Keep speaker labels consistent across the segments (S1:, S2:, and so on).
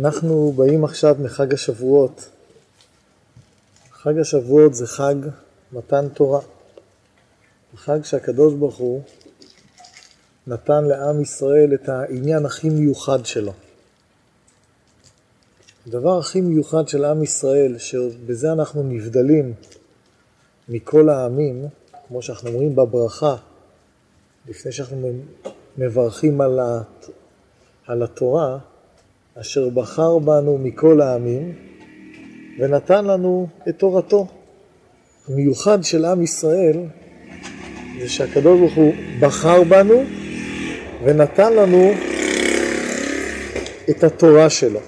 S1: אנחנו באים עכשיו מחג השבועות. חג השבועות זה חג מתן תורה. חג שהקדוש ברוך הוא נתן לעם ישראל את העניין הכי מיוחד שלו. הדבר הכי מיוחד של עם ישראל, שבזה אנחנו נבדלים מכל העמים, כמו שאנחנו אומרים בברכה, לפני שאנחנו מברכים על, הת... על התורה, אשר בחר בנו מכל העמים ונתן לנו את תורתו. המיוחד של עם ישראל זה שהקדוש ברוך הוא בחר בנו ונתן לנו את התורה שלו.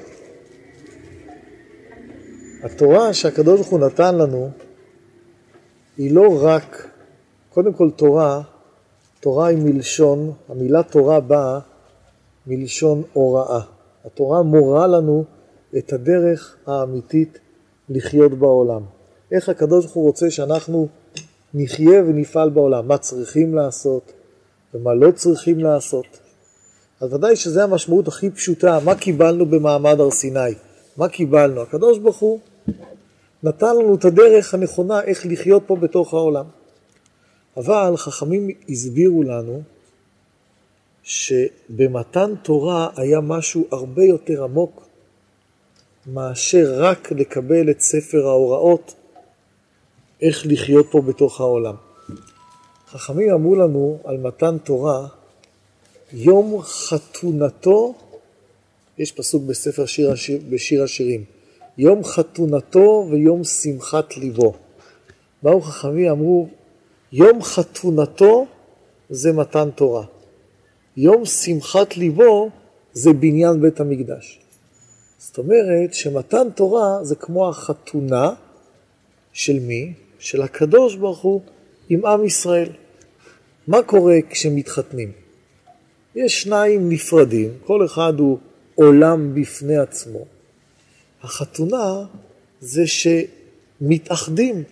S1: התורה שהקדוש ברוך הוא נתן לנו היא לא רק, קודם כל תורה, תורה היא מלשון, המילה תורה באה מלשון הוראה. התורה מורה לנו את הדרך האמיתית לחיות בעולם. איך הקדוש ברוך הוא רוצה שאנחנו נחיה ונפעל בעולם, מה צריכים לעשות ומה לא צריכים לעשות. אז ודאי שזו המשמעות הכי פשוטה, מה קיבלנו במעמד הר סיני? מה קיבלנו? הקדוש ברוך הוא נתן לנו את הדרך הנכונה איך לחיות פה בתוך העולם. אבל חכמים הסבירו לנו שבמתן תורה היה משהו הרבה יותר עמוק מאשר רק לקבל את ספר ההוראות איך לחיות פה בתוך העולם. חכמים אמרו לנו על מתן תורה, יום חתונתו, יש פסוק בספר שיר, השיר, בשיר השירים, יום חתונתו ויום שמחת ליבו. באו חכמים אמרו, יום חתונתו זה מתן תורה. יום שמחת ליבו זה בניין בית המקדש. זאת אומרת שמתן תורה זה כמו החתונה של מי? של הקדוש ברוך הוא עם עם ישראל. מה קורה כשמתחתנים? יש שניים נפרדים, כל אחד הוא עולם בפני עצמו. החתונה זה שמתאחדים,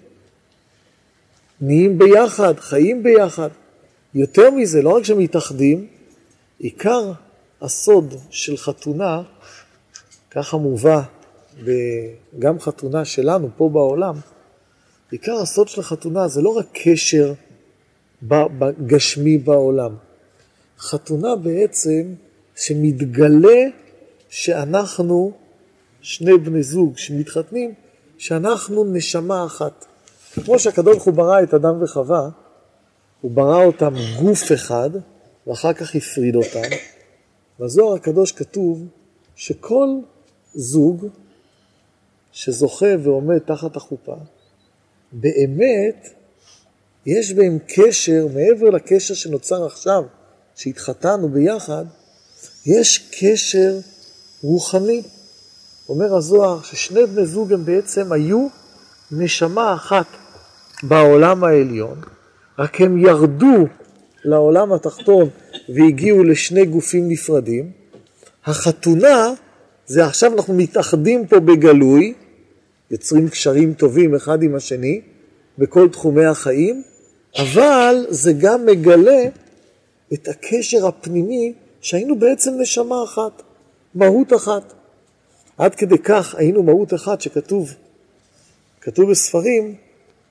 S1: נהיים ביחד, חיים ביחד. יותר מזה, לא רק שמתאחדים, עיקר הסוד של חתונה, ככה מובא גם חתונה שלנו פה בעולם, עיקר הסוד של החתונה זה לא רק קשר גשמי בעולם. חתונה בעצם שמתגלה שאנחנו שני בני זוג שמתחתנים, שאנחנו נשמה אחת. כמו שהקדוש ברוך הוא ברא את אדם וחווה, הוא ברא אותם גוף אחד, ואחר כך הפריד אותם. בזוהר הקדוש כתוב שכל זוג שזוכה ועומד תחת החופה, באמת יש בהם קשר, מעבר לקשר שנוצר עכשיו, שהתחתנו ביחד, יש קשר רוחני. אומר הזוהר ששני בני זוג הם בעצם היו נשמה אחת בעולם העליון, רק הם ירדו לעולם התחתון והגיעו לשני גופים נפרדים. החתונה זה עכשיו אנחנו מתאחדים פה בגלוי, יוצרים קשרים טובים אחד עם השני בכל תחומי החיים, אבל זה גם מגלה את הקשר הפנימי שהיינו בעצם נשמה אחת, מהות אחת. עד כדי כך היינו מהות אחת שכתוב, כתוב בספרים,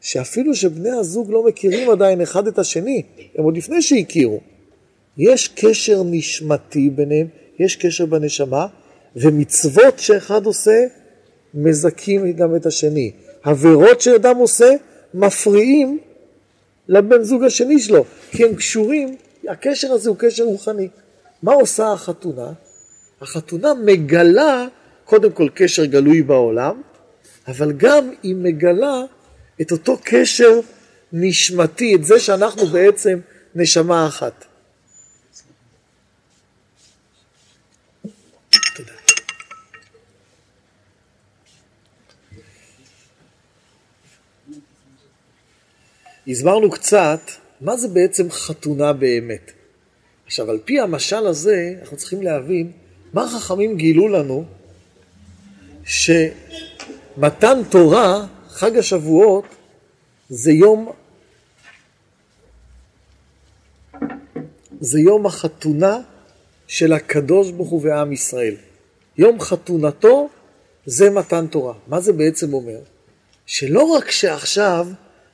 S1: שאפילו שבני הזוג לא מכירים עדיין אחד את השני, הם עוד לפני שהכירו, יש קשר נשמתי ביניהם, יש קשר בנשמה, ומצוות שאחד עושה, מזכים גם את השני. עבירות שאדם עושה, מפריעים לבן זוג השני שלו, כי הם קשורים, הקשר הזה הוא קשר רוחני. מה עושה החתונה? החתונה מגלה קודם כל קשר גלוי בעולם, אבל גם היא מגלה את אותו קשר נשמתי, את זה שאנחנו בעצם נשמה אחת. הסברנו קצת מה זה בעצם חתונה באמת. עכשיו, על פי המשל הזה, אנחנו צריכים להבין מה חכמים גילו לנו שמתן תורה חג השבועות זה יום, זה יום החתונה של הקדוש ברוך הוא ועם ישראל. יום חתונתו זה מתן תורה. מה זה בעצם אומר? שלא רק שעכשיו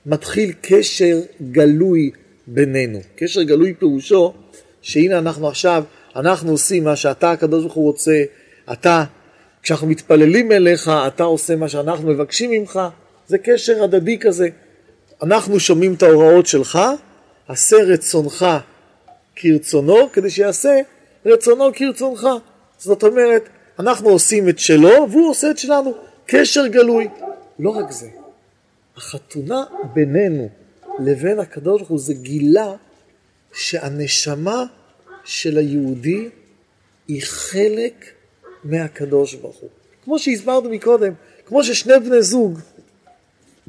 S1: מתחיל קשר גלוי בינינו. קשר גלוי פירושו שהנה אנחנו עכשיו, אנחנו עושים מה שאתה הקדוש ברוך הוא רוצה, אתה, כשאנחנו מתפללים אליך, אתה עושה מה שאנחנו מבקשים ממך, זה קשר הדדי כזה. אנחנו שומעים את ההוראות שלך, עשה רצונך כרצונו, כדי שיעשה רצונו כרצונך. זאת אומרת, אנחנו עושים את שלו והוא עושה את שלנו. קשר גלוי. לא רק זה, החתונה בינינו לבין הקדוש ברוך הוא זה גילה שהנשמה של היהודי היא חלק מהקדוש ברוך הוא. כמו שהסברנו מקודם, כמו ששני בני זוג,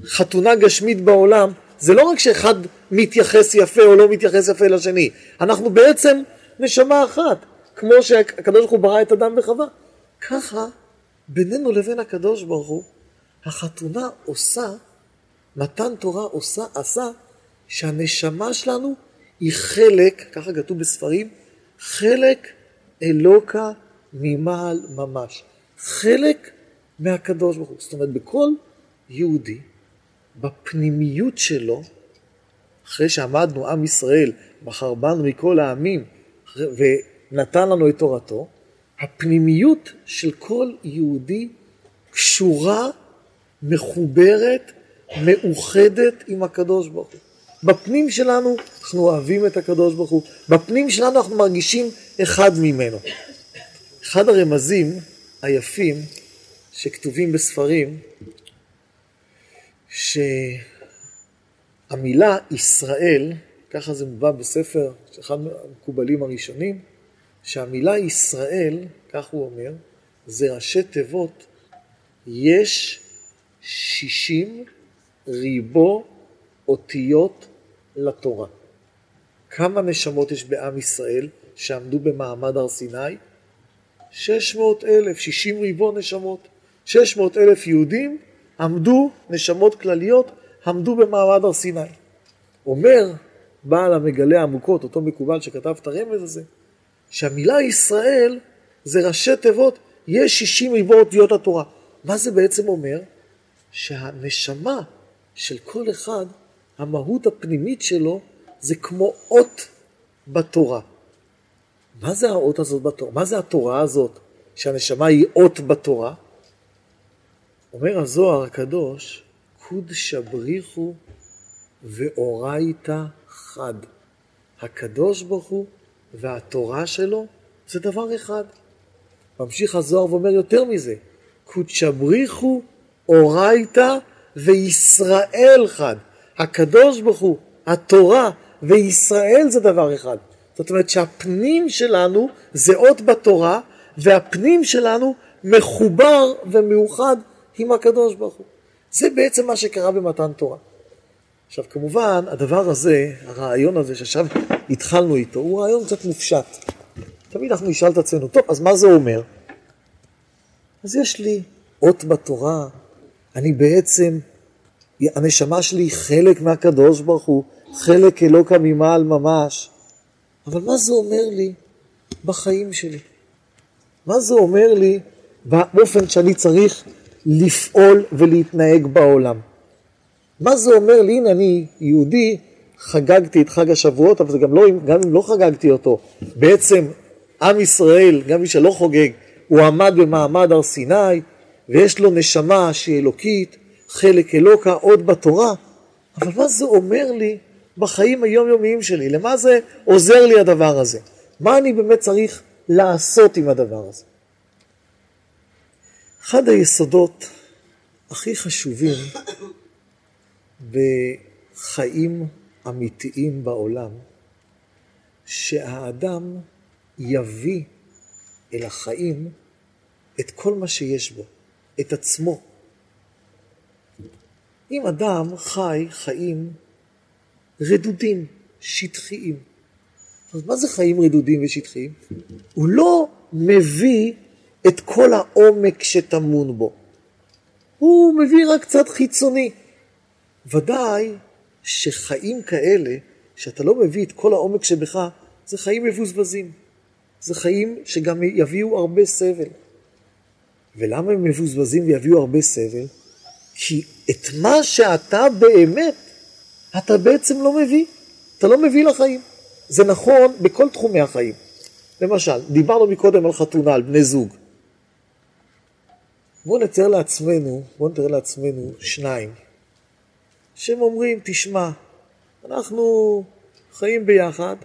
S1: חתונה גשמית בעולם, זה לא רק שאחד מתייחס יפה או לא מתייחס יפה לשני, אנחנו בעצם נשמה אחת, כמו שהקדוש ברוך הוא ברא את אדם וחווה. ככה בינינו לבין הקדוש ברוך הוא, החתונה עושה, מתן תורה עושה, עשה, שהנשמה שלנו היא חלק, ככה כתוב בספרים, חלק אלוקה ממעל ממש. חלק מהקדוש ברוך הוא. זאת אומרת, בכל יהודי, בפנימיות שלו, אחרי שעמדנו עם ישראל, בחר בנו מכל העמים ונתן לנו את תורתו, הפנימיות של כל יהודי קשורה, מחוברת, מאוחדת עם הקדוש ברוך הוא. בפנים שלנו אנחנו אוהבים את הקדוש ברוך הוא, בפנים שלנו אנחנו מרגישים אחד ממנו. אחד הרמזים היפים שכתובים בספרים, שהמילה ישראל, ככה זה מובא בספר, אחד מהמקובלים הראשונים, שהמילה ישראל, כך הוא אומר, זה ראשי תיבות, יש שישים ריבו אותיות לתורה. כמה נשמות יש בעם ישראל שעמדו במעמד הר סיני? 600 אלף, 60 ריבו נשמות. 600 אלף יהודים עמדו, נשמות כלליות, עמדו במעמד הר סיני. אומר בעל המגלה העמוקות, אותו מקובל שכתב את הרמז הזה, שהמילה ישראל זה ראשי תיבות, יש 60 ריבו אותיות התורה. מה זה בעצם אומר? שהנשמה של כל אחד, המהות הפנימית שלו, זה כמו אות בתורה. מה זה האות הזאת בתורה? מה זה התורה הזאת, שהנשמה היא אות בתורה? אומר הזוהר הקדוש, קוד שבריחו ואורייתא חד. הקדוש ברוך הוא והתורה שלו זה דבר אחד. ממשיך הזוהר ואומר יותר מזה, קוד שבריחו אורייתא וישראל חד. הקדוש ברוך הוא, התורה וישראל זה דבר אחד. זאת אומרת שהפנים שלנו זה אות בתורה, והפנים שלנו מחובר ומאוחד עם הקדוש ברוך הוא. זה בעצם מה שקרה במתן תורה. עכשיו כמובן, הדבר הזה, הרעיון הזה שעכשיו התחלנו איתו, הוא רעיון קצת מופשט. תמיד אנחנו נשאל את עצמנו, טוב, אז מה זה אומר? אז יש לי אות בתורה, אני בעצם, הנשמה שלי היא חלק מהקדוש ברוך הוא, חלק אלוקא ממעל ממש. אבל מה זה אומר לי בחיים שלי? מה זה אומר לי באופן שאני צריך לפעול ולהתנהג בעולם? מה זה אומר לי, הנה אני יהודי, חגגתי את חג השבועות, אבל זה גם לא, גם אם לא חגגתי אותו, בעצם עם ישראל, גם מי שלא חוגג, הוא עמד במעמד הר סיני, ויש לו נשמה שהיא אלוקית, חלק אלוקה עוד בתורה, אבל מה זה אומר לי בחיים היומיומיים שלי? למה זה עוזר לי הדבר הזה? מה אני באמת צריך לעשות עם הדבר הזה? אחד היסודות הכי חשובים בחיים אמיתיים בעולם, שהאדם יביא אל החיים את כל מה שיש בו, את עצמו. אם אדם חי חיים רדודים, שטחיים, אז מה זה חיים רדודים ושטחיים? הוא לא מביא את כל העומק שטמון בו. הוא מביא רק קצת חיצוני. ודאי שחיים כאלה, שאתה לא מביא את כל העומק שבך, זה חיים מבוזבזים. זה חיים שגם יביאו הרבה סבל. ולמה הם מבוזבזים ויביאו הרבה סבל? כי את מה שאתה באמת, אתה בעצם לא מביא. אתה לא מביא לחיים. זה נכון בכל תחומי החיים. למשל, דיברנו מקודם על חתונה, על בני זוג. בואו נתאר לעצמנו, בואו נתאר לעצמנו שניים, שהם אומרים, תשמע, אנחנו חיים ביחד,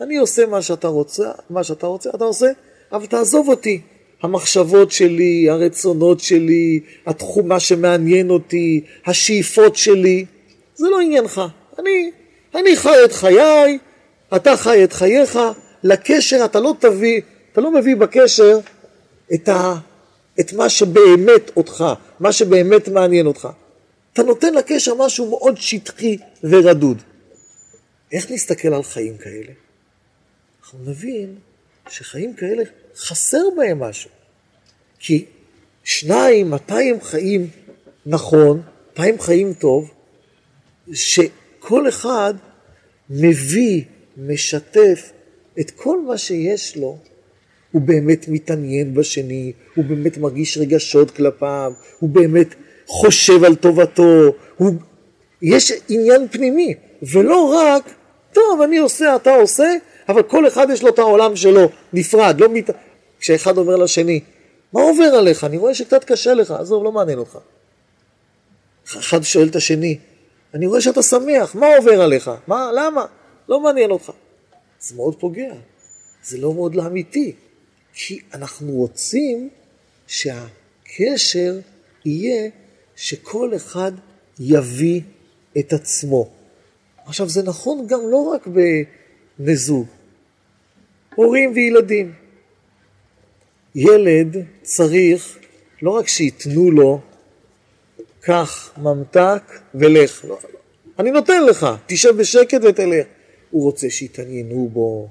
S1: אני עושה מה שאתה רוצה, מה שאתה רוצה, אתה עושה, אבל תעזוב אותי. המחשבות שלי, הרצונות שלי, התחום, מה שמעניין אותי, השאיפות שלי, זה לא עניינך. אני, אני חי את חיי, אתה חי את חייך, לקשר אתה לא תביא, אתה לא מביא בקשר את, ה, את מה שבאמת אותך, מה שבאמת מעניין אותך. אתה נותן לקשר משהו מאוד שטחי ורדוד. איך נסתכל על חיים כאלה? אנחנו נבין שחיים כאלה חסר בהם משהו. כי שניים, מתי הם חיים נכון, מתי הם חיים טוב, שכל אחד מביא, משתף את כל מה שיש לו, הוא באמת מתעניין בשני, הוא באמת מרגיש רגשות כלפיו, הוא באמת חושב על טובתו, הוא... יש עניין פנימי, ולא רק, טוב, אני עושה, אתה עושה, אבל כל אחד יש לו את העולם שלו, נפרד, לא מת... כשאחד אומר לשני, מה עובר עליך? אני רואה שקצת קשה לך, עזוב, לא מעניין אותך. אחד שואל את השני, אני רואה שאתה שמח, מה עובר עליך? מה, למה? לא מעניין אותך. זה מאוד פוגע, זה לא מאוד לא אמיתי, כי אנחנו רוצים שהקשר יהיה שכל אחד יביא את עצמו. עכשיו, זה נכון גם לא רק בבני זוג, הורים וילדים. ילד צריך לא רק שייתנו לו, קח ממתק ולך. לא, לא. אני נותן לך, תשב בשקט ותלך. הוא רוצה שיתעניינו בו,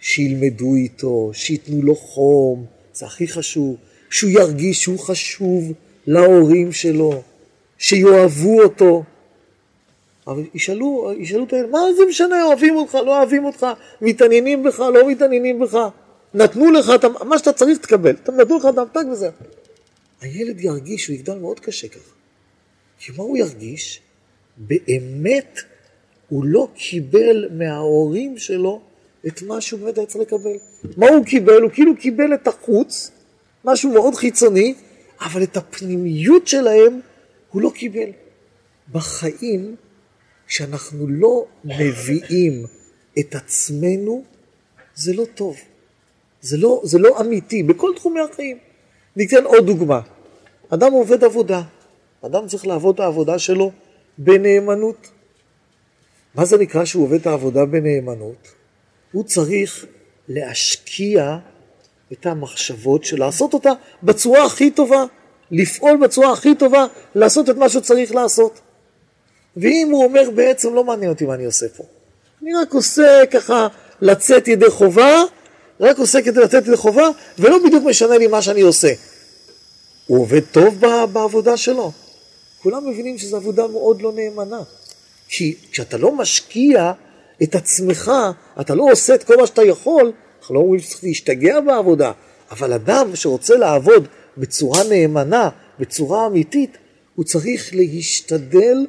S1: שילמדו איתו, שייתנו לו חום, זה הכי חשוב, שהוא ירגיש שהוא חשוב להורים שלו, שיאהבו אותו. אבל ישאלו, ישאלו את הילד, מה זה משנה, אוהבים אותך, לא אוהבים אותך, מתעניינים בך, לא מתעניינים בך. נתנו לך את מה שאתה צריך תקבל, נתנו לך את המתק וזהו. הילד ירגיש, הוא יגדל מאוד קשה ככה. כי מה הוא ירגיש? באמת הוא לא קיבל מההורים שלו את מה שהוא באמת היה צריך לקבל. מה הוא קיבל? הוא כאילו קיבל את החוץ, משהו מאוד חיצוני, אבל את הפנימיות שלהם הוא לא קיבל. בחיים, כשאנחנו לא מביאים את עצמנו, זה לא טוב. זה לא, זה לא אמיתי, בכל תחומי החיים. ניתן עוד דוגמה. אדם עובד עבודה, אדם צריך לעבוד את העבודה שלו בנאמנות. מה זה נקרא שהוא עובד את העבודה בנאמנות? הוא צריך להשקיע את המחשבות שלו, לעשות אותה בצורה הכי טובה, לפעול בצורה הכי טובה, לעשות את מה שצריך לעשות. ואם הוא אומר בעצם לא מעניין אותי מה אני עושה פה, אני רק עושה ככה לצאת ידי חובה, רק עושה כדי לצאת ידי חובה, ולא בדיוק משנה לי מה שאני עושה. הוא עובד טוב בעבודה שלו. כולם מבינים שזו עבודה מאוד לא נאמנה. כי כשאתה לא משקיע את עצמך, אתה לא עושה את כל מה שאתה יכול, אנחנו לא אומרים שצריך להשתגע בעבודה, אבל אדם שרוצה לעבוד בצורה נאמנה, בצורה אמיתית, הוא צריך להשתדל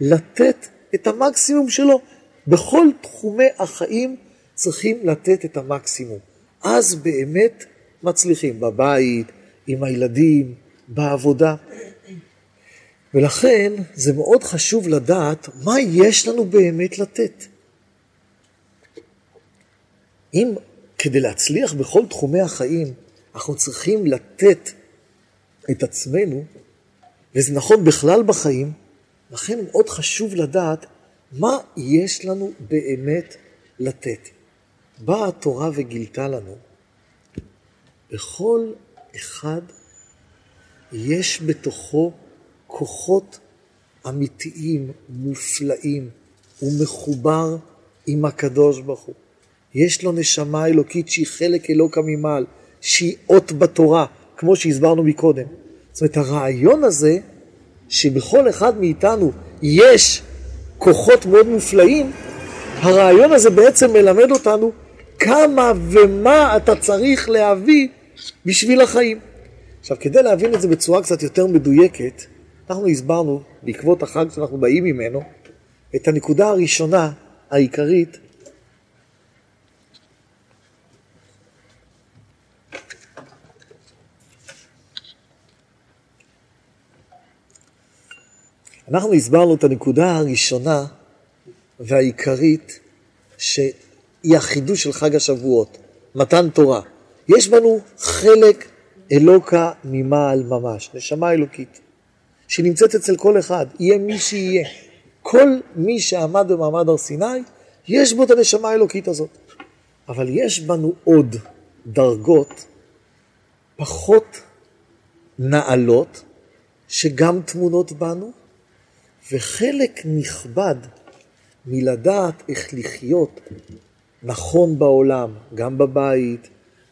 S1: לתת את המקסימום שלו. בכל תחומי החיים צריכים לתת את המקסימום. אז באמת מצליחים בבית, עם הילדים, בעבודה. ולכן זה מאוד חשוב לדעת מה יש לנו באמת לתת. אם כדי להצליח בכל תחומי החיים אנחנו צריכים לתת את עצמנו, וזה נכון בכלל בחיים, לכן מאוד חשוב לדעת מה יש לנו באמת לתת. באה התורה וגילתה לנו, בכל אחד יש בתוכו כוחות אמיתיים, מופלאים, הוא מחובר עם הקדוש ברוך הוא. יש לו נשמה אלוקית שהיא חלק אלוקא ממעל, שהיא אות בתורה, כמו שהסברנו מקודם. זאת אומרת, הרעיון הזה, שבכל אחד מאיתנו יש כוחות מאוד מופלאים, הרעיון הזה בעצם מלמד אותנו כמה ומה אתה צריך להביא בשביל החיים. עכשיו, כדי להבין את זה בצורה קצת יותר מדויקת, אנחנו הסברנו, בעקבות החג שאנחנו באים ממנו, את הנקודה הראשונה, העיקרית, אנחנו הסברנו את הנקודה הראשונה והעיקרית, שהיא החידוש של חג השבועות, מתן תורה. יש בנו חלק אלוקה ממעל ממש, נשמה אלוקית, שנמצאת אצל כל אחד, יהיה מי שיהיה. כל מי שעמד במעמד הר סיני, יש בו את הנשמה האלוקית הזאת. אבל יש בנו עוד דרגות פחות נעלות, שגם תמונות בנו, וחלק נכבד מלדעת איך לחיות נכון בעולם, גם בבית,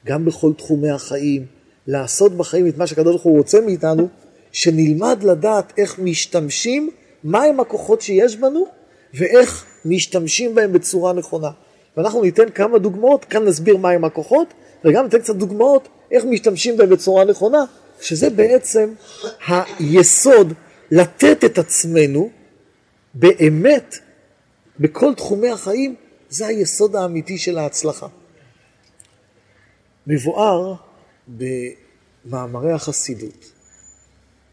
S1: גם בכל תחומי החיים, לעשות בחיים את מה שהקדוש ברוך הוא רוצה מאיתנו, שנלמד לדעת איך משתמשים, מהם הכוחות שיש בנו, ואיך משתמשים בהם בצורה נכונה. ואנחנו ניתן כמה דוגמאות, כאן נסביר מהם הכוחות, וגם ניתן קצת דוגמאות איך משתמשים בהם בצורה נכונה, שזה בעצם היסוד לתת את עצמנו באמת בכל תחומי החיים, זה היסוד האמיתי של ההצלחה. מבואר במאמרי החסידות,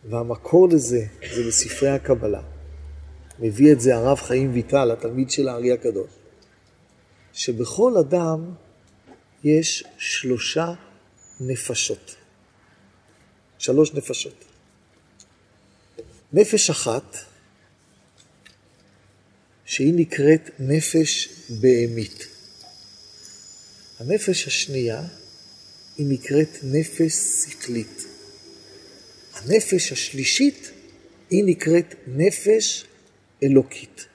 S1: והמקור לזה זה בספרי הקבלה. מביא את זה הרב חיים ויטל, התלמיד של הארי הקדוש, שבכל אדם יש שלושה נפשות. שלוש נפשות. נפש אחת, שהיא נקראת נפש בהמית. הנפש השנייה היא נקראת נפש שכלית. הנפש השלישית היא נקראת נפש אלוקית.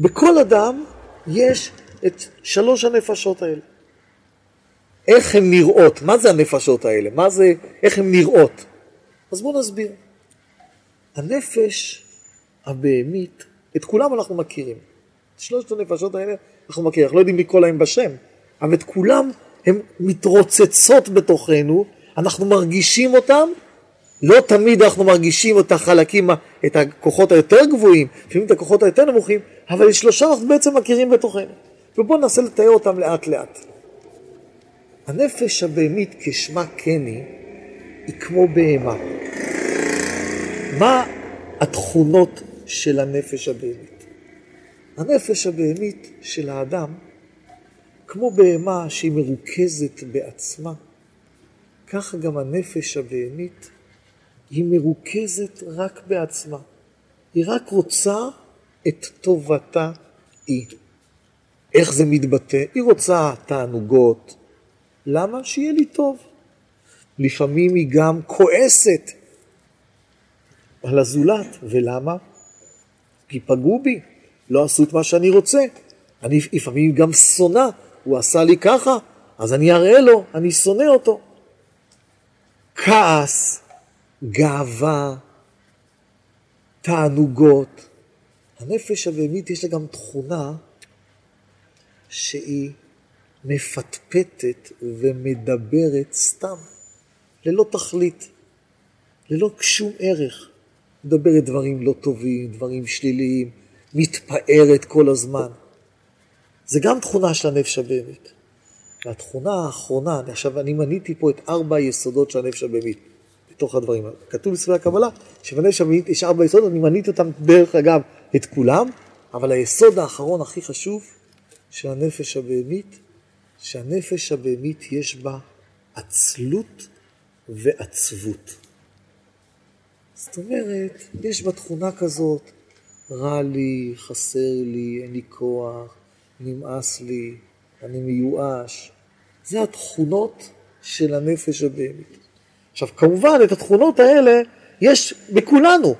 S1: בכל אדם יש את שלוש הנפשות האלה. איך הן נראות? מה זה הנפשות האלה? מה זה, איך הן נראות? אז בואו נסביר. הנפש הבהמית, את כולם אנחנו מכירים. שלושת הנפשות האלה אנחנו מכירים, אנחנו לא יודעים לקרוא להם בשם, אבל את כולם הן מתרוצצות בתוכנו, אנחנו מרגישים אותם, לא תמיד אנחנו מרגישים את החלקים, את הכוחות היותר גבוהים, לפעמים את הכוחות היותר נמוכים, אבל את שלושה אנחנו בעצם מכירים בתוכנו. ובואו ננסה לתאר אותם לאט לאט. הנפש הבהמית כשמה כן היא, היא כמו בהמה. מה התכונות של הנפש הבהמית? הנפש הבהמית של האדם, כמו בהמה שהיא מרוכזת בעצמה, כך גם הנפש הבהמית היא מרוכזת רק בעצמה. היא רק רוצה את טובתה היא. איך זה מתבטא? היא רוצה תענוגות. למה? שיהיה לי טוב. לפעמים היא גם כועסת על הזולת. ולמה? כי פגעו בי, לא עשו את מה שאני רוצה. אני לפעמים גם שונא, הוא עשה לי ככה, אז אני אראה לו, אני שונא אותו. כעס, גאווה, תענוגות. הנפש הבהמית יש לה גם תכונה שהיא מפטפטת ומדברת סתם, ללא תכלית, ללא שום ערך. מדברת דברים לא טובים, דברים שליליים, מתפארת כל הזמן. זה גם תכונה של הנפש הבהמית. והתכונה האחרונה, עכשיו אני מניתי פה את ארבע היסודות של הנפש הבהמית, בתוך הדברים. כתוב בספרי הקבלה שבנפש הבהמית יש ארבע יסודות, אני מניתי אותם דרך אגב את כולם, אבל היסוד האחרון הכי חשוב של הנפש הבהמית, שהנפש הבהמית יש בה עצלות ועצבות. זאת אומרת, יש בה תכונה כזאת, רע לי, חסר לי, אין לי כוח, נמאס לי, אני מיואש. זה התכונות של הנפש הבהמית. עכשיו, כמובן, את התכונות האלה יש בכולנו.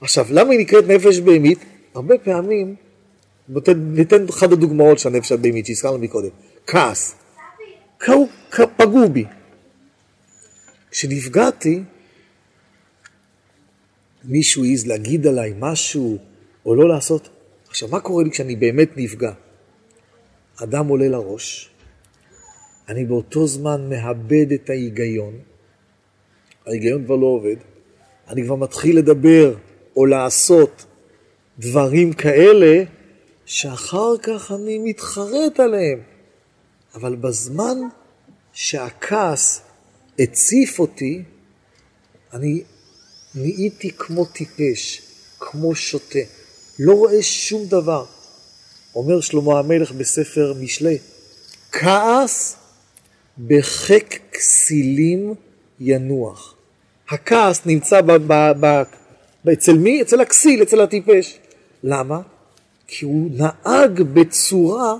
S1: עכשיו, למה היא נקראת נפש בהמית? הרבה פעמים, ניתן אחת הדוגמאות של הנפש הבהמית שהזכרנו מקודם, כעס. פגעו בי. כשנפגעתי, מישהו העז להגיד עליי משהו או לא לעשות. עכשיו, מה קורה לי כשאני באמת נפגע? אדם עולה לראש, אני באותו זמן מאבד את ההיגיון, ההיגיון כבר לא עובד, אני כבר מתחיל לדבר או לעשות דברים כאלה שאחר כך אני מתחרט עליהם. אבל בזמן שהכעס הציף אותי, אני נהייתי כמו טיפש, כמו שוטה, לא רואה שום דבר. אומר שלמה המלך בספר משלי, כעס בחק כסילים ינוח. הכעס נמצא ב, ב, ב, ב, אצל מי? אצל הכסיל, אצל הטיפש. למה? כי הוא נהג בצורה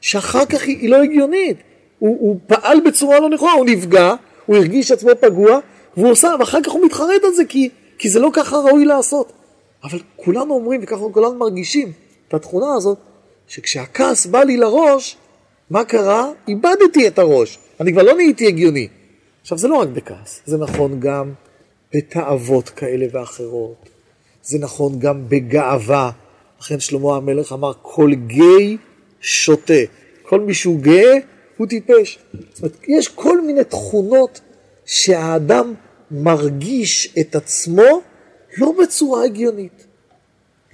S1: שאחר כך היא, היא לא הגיונית. הוא, הוא פעל בצורה לא נכונה, הוא נפגע, הוא הרגיש עצמו פגוע, והוא עושה, ואחר כך הוא מתחרט על זה, כי, כי זה לא ככה ראוי לעשות. אבל כולנו אומרים, וככה כולנו מרגישים את התכונה הזאת, שכשהכעס בא לי לראש, מה קרה? איבדתי את הראש. אני כבר לא נהייתי הגיוני. עכשיו, זה לא רק בכעס, זה נכון גם בתאוות כאלה ואחרות. זה נכון גם בגאווה. לכן שלמה המלך אמר, כל גיא שותה. כל מי שהוא גאה, הוא טיפש. זאת אומרת, יש כל מיני תכונות שהאדם מרגיש את עצמו לא בצורה הגיונית,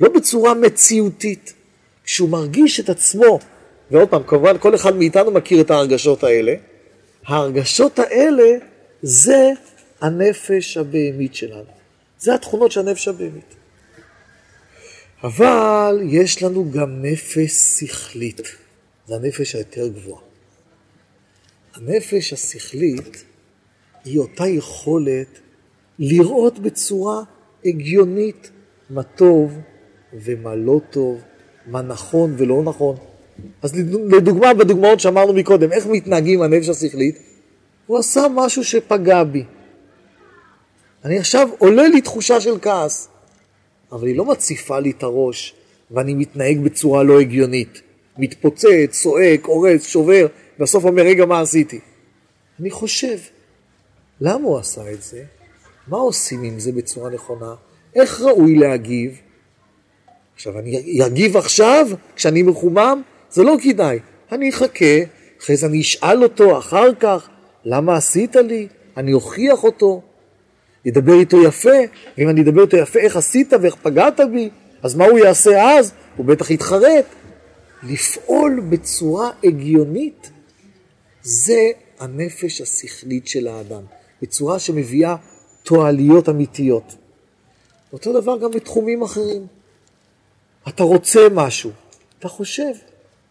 S1: לא בצורה מציאותית. כשהוא מרגיש את עצמו, ועוד פעם, כמובן כל אחד מאיתנו מכיר את ההרגשות האלה, ההרגשות האלה זה הנפש הבהמית שלנו. זה התכונות של הנפש הבהמית. אבל יש לנו גם נפש שכלית, זה הנפש היותר גבוהה. הנפש השכלית היא אותה יכולת לראות בצורה הגיונית מה טוב ומה לא טוב, מה נכון ולא נכון. אז לדוגמה, בדוגמאות שאמרנו מקודם, איך מתנהגים הנפש השכלית? הוא עשה משהו שפגע בי. אני עכשיו עולה לי תחושה של כעס, אבל היא לא מציפה לי את הראש ואני מתנהג בצורה לא הגיונית. מתפוצץ, צועק, הורס, שובר, בסוף אומר, רגע, מה עשיתי? אני חושב, למה הוא עשה את זה? מה עושים עם זה בצורה נכונה? איך ראוי להגיב? עכשיו, אני אגיב עכשיו, כשאני מחומם? זה לא כדאי. אני אחכה, אחרי זה אני אשאל אותו אחר כך, למה עשית לי? אני אוכיח אותו. ידבר איתו יפה, ואם אני אדבר איתו יפה, איך עשית ואיך פגעת בי, אז מה הוא יעשה אז? הוא בטח יתחרט. לפעול בצורה הגיונית, זה הנפש השכלית של האדם, בצורה שמביאה תועליות אמיתיות. אותו דבר גם בתחומים אחרים. אתה רוצה משהו, אתה חושב,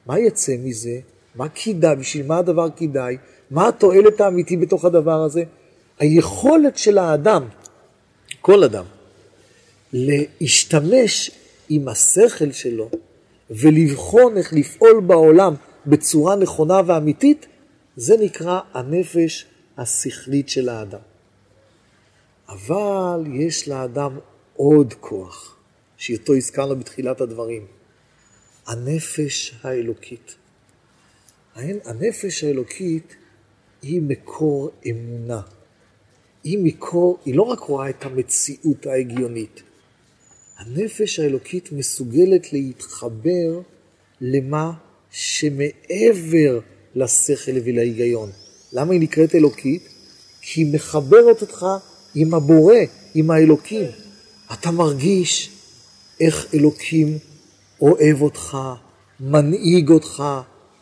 S1: מה יצא מזה? מה כדאי? בשביל מה הדבר כדאי? מה התועלת האמיתי בתוך הדבר הזה? היכולת של האדם, כל אדם, להשתמש עם השכל שלו ולבחון איך לפעול בעולם בצורה נכונה ואמיתית, זה נקרא הנפש השכלית של האדם. אבל יש לאדם עוד כוח, שאותו הזכרנו בתחילת הדברים, הנפש האלוקית. הנפש האלוקית היא מקור אמונה. היא מקור, היא לא רק רואה את המציאות ההגיונית, הנפש האלוקית מסוגלת להתחבר למה שמעבר לשכל ולהיגיון. למה היא נקראת אלוקית? כי היא מחברת אותך עם הבורא, עם האלוקים. אתה מרגיש איך אלוקים אוהב אותך, מנהיג אותך,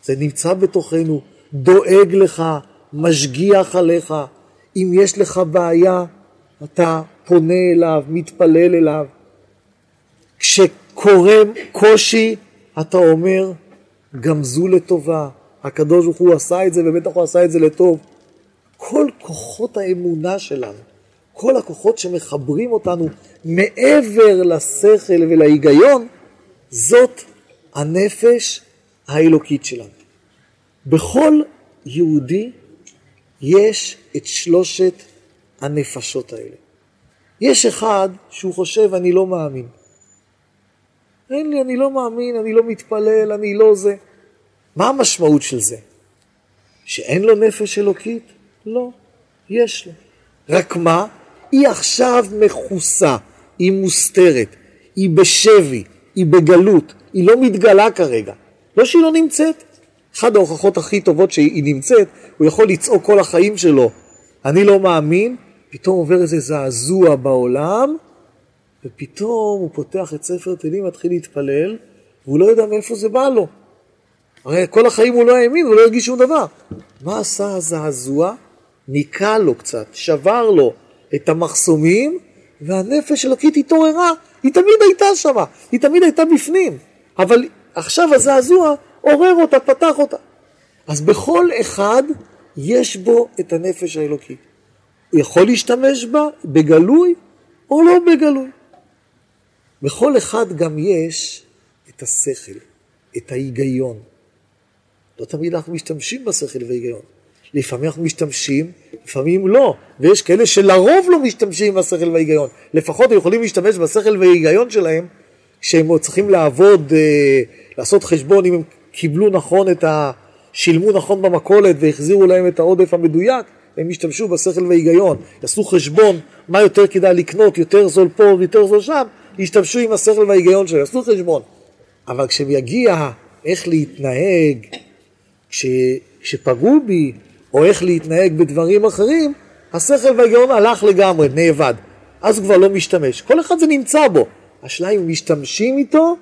S1: זה נמצא בתוכנו, דואג לך, משגיח עליך. אם יש לך בעיה, אתה פונה אליו, מתפלל אליו. כשקורה קושי, אתה אומר, גם זו לטובה. הקדוש ברוך הוא עשה את זה, ובטח הוא עשה את זה לטוב. כל כוחות האמונה שלנו, כל הכוחות שמחברים אותנו מעבר לשכל ולהיגיון, זאת הנפש האלוקית שלנו. בכל יהודי יש את שלושת הנפשות האלה. יש אחד שהוא חושב, אני לא מאמין. אין לי, אני לא מאמין, אני לא מתפלל, אני לא זה. מה המשמעות של זה? שאין לו נפש אלוקית? לא, יש לו. רק מה? היא עכשיו מכוסה, היא מוסתרת, היא בשבי, היא בגלות, היא לא מתגלה כרגע. לא שהיא לא נמצאת. אחת ההוכחות הכי טובות שהיא נמצאת, הוא יכול לצעוק כל החיים שלו, אני לא מאמין, פתאום עובר איזה זעזוע בעולם, ופתאום הוא פותח את ספר תהילים, מתחיל להתפלל, והוא לא יודע מאיפה זה בא לו. הרי כל החיים הוא לא האמין, הוא לא הרגיש שום דבר. מה עשה הזעזוע? ניקה לו קצת, שבר לו את המחסומים, והנפש אלוקית התעוררה. היא תמיד הייתה שמה, היא תמיד הייתה בפנים. אבל עכשיו הזעזוע עורר אותה, פתח אותה. אז בכל אחד יש בו את הנפש האלוקית. הוא יכול להשתמש בה בגלוי או לא בגלוי. בכל אחד גם יש את השכל, את ההיגיון. לא תמיד אנחנו משתמשים בשכל וההיגיון. לפעמים אנחנו משתמשים, לפעמים לא. ויש כאלה שלרוב לא משתמשים בשכל וההיגיון. לפחות הם יכולים להשתמש בשכל וההיגיון שלהם כשהם צריכים לעבוד, אה, לעשות חשבון אם הם קיבלו נכון את ה... שילמו נכון במכולת והחזירו להם את העודף המדויק, הם ישתמשו בשכל וההיגיון, יעשו חשבון מה יותר כדאי לקנות, יותר זול פה ויותר זול שם, ישתמשו עם השכל וההיגיון שלהם, יעשו חשבון. אבל כשמגיע איך להתנהג, כש, כשפגעו בי, או איך להתנהג בדברים אחרים, השכל וההיגיון הלך לגמרי, נאבד. אז הוא כבר לא משתמש. כל אחד זה נמצא בו. השאלה אם משתמשים איתו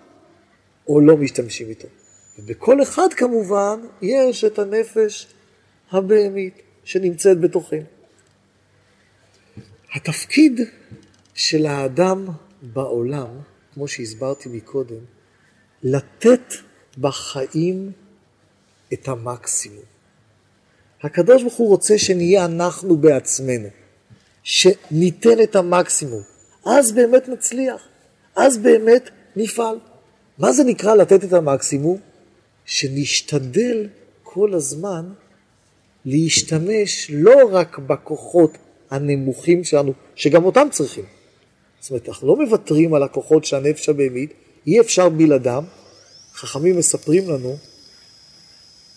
S1: או לא משתמשים איתו. ובכל אחד כמובן יש את הנפש הבהמית שנמצאת בתוכנו. התפקיד של האדם בעולם, כמו שהסברתי מקודם, לתת בחיים את המקסימום. הקדוש ברוך הוא רוצה שנהיה אנחנו בעצמנו, שניתן את המקסימום, אז באמת נצליח, אז באמת נפעל. מה זה נקרא לתת את המקסימום? שנשתדל כל הזמן להשתמש לא רק בכוחות הנמוכים שלנו, שגם אותם צריכים. זאת אומרת, אנחנו לא מוותרים על הכוחות של הנפש הבהמית, אי אפשר בלעדם. חכמים מספרים לנו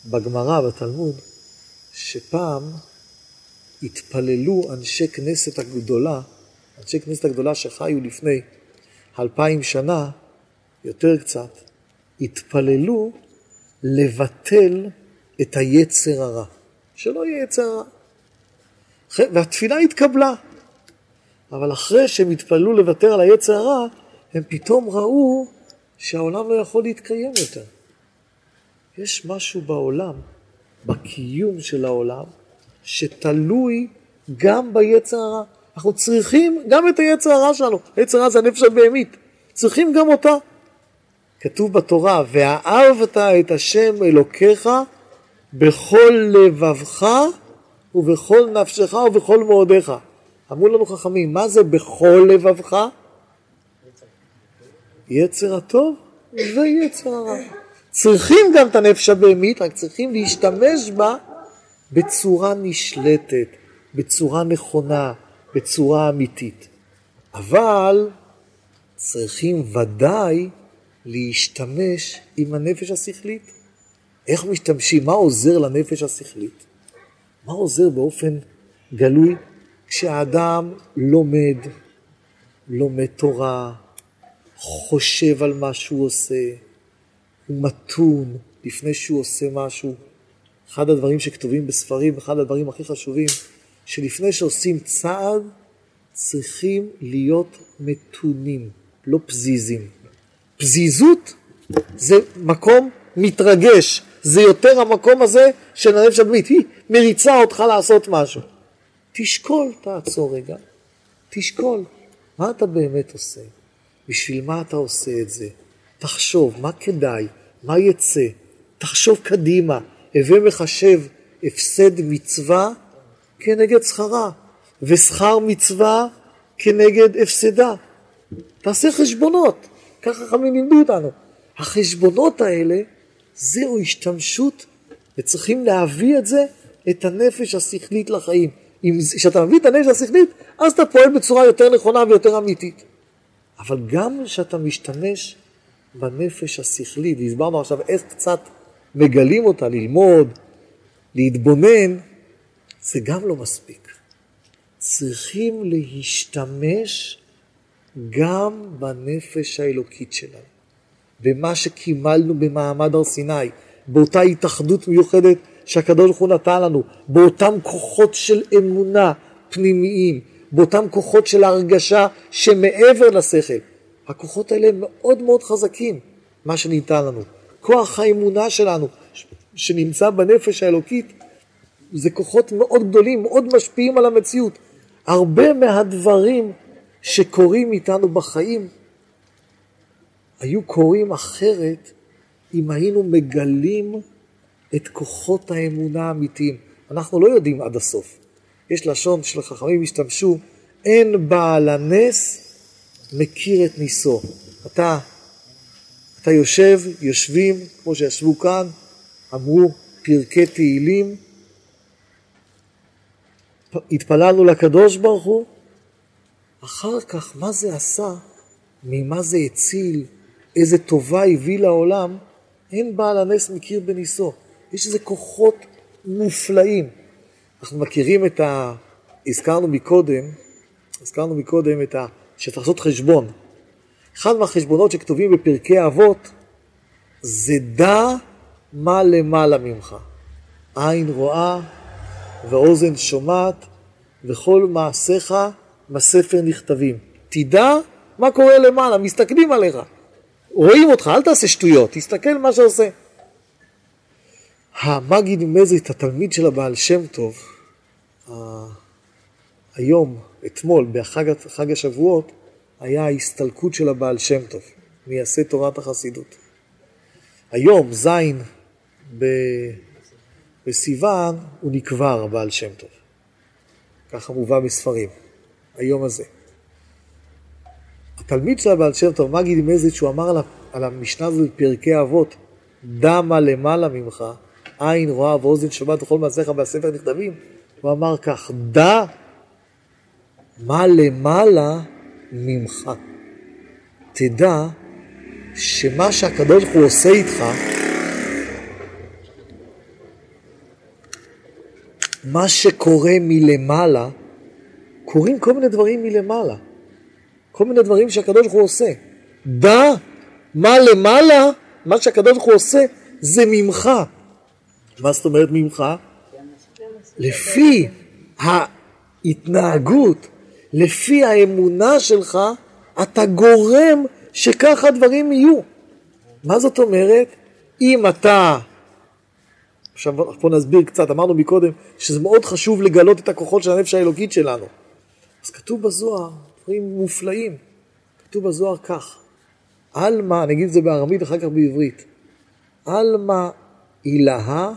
S1: בגמרא, בתלמוד, שפעם התפללו אנשי כנסת הגדולה, אנשי כנסת הגדולה שחיו לפני אלפיים שנה, יותר קצת, התפללו לבטל את היצר הרע, שלא יהיה יצר הרע. והתפילה התקבלה, אבל אחרי שהם התפללו לוותר על היצר הרע, הם פתאום ראו שהעולם לא יכול להתקיים יותר. יש משהו בעולם, בקיום של העולם, שתלוי גם ביצר הרע. אנחנו צריכים גם את היצר הרע שלנו, היצר הרע זה הנפש הבהמית, צריכים גם אותה. כתוב בתורה, ואהבת את השם אלוקיך בכל לבבך ובכל נפשך ובכל מאודיך. אמרו לנו חכמים, מה זה בכל לבבך? יצר הטוב ויצר הרע. צריכים גם את הנפש הבהמית, רק צריכים להשתמש בה בצורה נשלטת, בצורה נכונה, בצורה אמיתית. אבל צריכים ודאי להשתמש עם הנפש השכלית. איך משתמשים? מה עוזר לנפש השכלית? מה עוזר באופן גלוי כשהאדם לומד, לומד תורה, חושב על מה שהוא עושה, הוא מתון לפני שהוא עושה משהו. אחד הדברים שכתובים בספרים, אחד הדברים הכי חשובים, שלפני שעושים צעד, צריכים להיות מתונים, לא פזיזים. פזיזות זה מקום מתרגש, זה יותר המקום הזה של הנפש הדמית, היא מריצה אותך לעשות משהו. תשקול, תעצור רגע, תשקול, מה אתה באמת עושה? בשביל מה אתה עושה את זה? תחשוב, מה כדאי? מה יצא? תחשוב קדימה, הווה מחשב הפסד מצווה כנגד שכרה, ושכר מצווה כנגד הפסדה. תעשה חשבונות. ככה חכמים לימדו אותנו. החשבונות האלה, זהו השתמשות, וצריכים להביא את זה, את הנפש השכלית לחיים. כשאתה מביא את הנפש השכלית, אז אתה פועל בצורה יותר נכונה ויותר אמיתית. אבל גם כשאתה משתמש בנפש השכלית, והסברנו עכשיו איך קצת מגלים אותה, ללמוד, להתבונן, זה גם לא מספיק. צריכים להשתמש גם בנפש האלוקית שלנו, במה שקימלנו במעמד הר סיני, באותה התאחדות מיוחדת שהקדוש ברוך הוא נתן לנו, באותם כוחות של אמונה פנימיים, באותם כוחות של ההרגשה שמעבר לשכל. הכוחות האלה הם מאוד מאוד חזקים, מה שניתן לנו. כוח האמונה שלנו, שנמצא בנפש האלוקית, זה כוחות מאוד גדולים, מאוד משפיעים על המציאות. הרבה מהדברים שקורים איתנו בחיים היו קורים אחרת אם היינו מגלים את כוחות האמונה האמיתיים. אנחנו לא יודעים עד הסוף. יש לשון של חכמים השתמשו, אין בעל הנס מכיר את ניסו. אתה, אתה יושב, יושבים, כמו שישבו כאן, אמרו פרקי תהילים, התפללנו לקדוש ברוך הוא, אחר כך מה זה עשה, ממה זה הציל, איזה טובה הביא לעולם, אין בעל הנס מכיר בניסו. יש איזה כוחות מופלאים. אנחנו מכירים את ה... הזכרנו מקודם, הזכרנו מקודם את ה... שצריך לעשות חשבון. אחד מהחשבונות שכתובים בפרקי אבות זה דע מה למעלה ממך. עין רואה ואוזן שומעת וכל מעשיך בספר נכתבים. תדע מה קורה למעלה, מסתכלים עליך. רואים אותך, אל תעשה שטויות, תסתכל מה שעושה. המגיד מזית, התלמיד של הבעל שם טוב, היום, אתמול, בחג השבועות, היה ההסתלקות של הבעל שם טוב, מייסד תורת החסידות. היום, זין בסיוון, הוא נקבר, הבעל שם טוב. ככה מובא בספרים, היום הזה. התלמיד של הבעל שם טוב, מגיד מזית, שהוא אמר על המשנה הזאת בפרקי אבות, דמה למעלה ממך, עין רואה ואוזן שומעת וכל מעשיך בספר נכתבים, הוא אמר כך, דע מה למעלה ממך. תדע שמה שהקדוש ברוך הוא עושה איתך, מה שקורה מלמעלה, קורים כל מיני דברים מלמעלה. כל מיני דברים שהקדוש ברוך הוא עושה. דע מה למעלה, מה שהקדוש ברוך הוא עושה, זה ממך. מה זאת אומרת ממך? לפי ההתנהגות, לפי האמונה שלך, אתה גורם שככה דברים יהיו. מה זאת אומרת? אם אתה, עכשיו פה נסביר קצת, אמרנו מקודם שזה מאוד חשוב לגלות את הכוחות של הנפש האלוקית שלנו. אז כתוב בזוהר דברים מופלאים. כתוב בזוהר כך, עלמא, אני אגיד את זה בארמית אחר כך בעברית, עלמא אילהה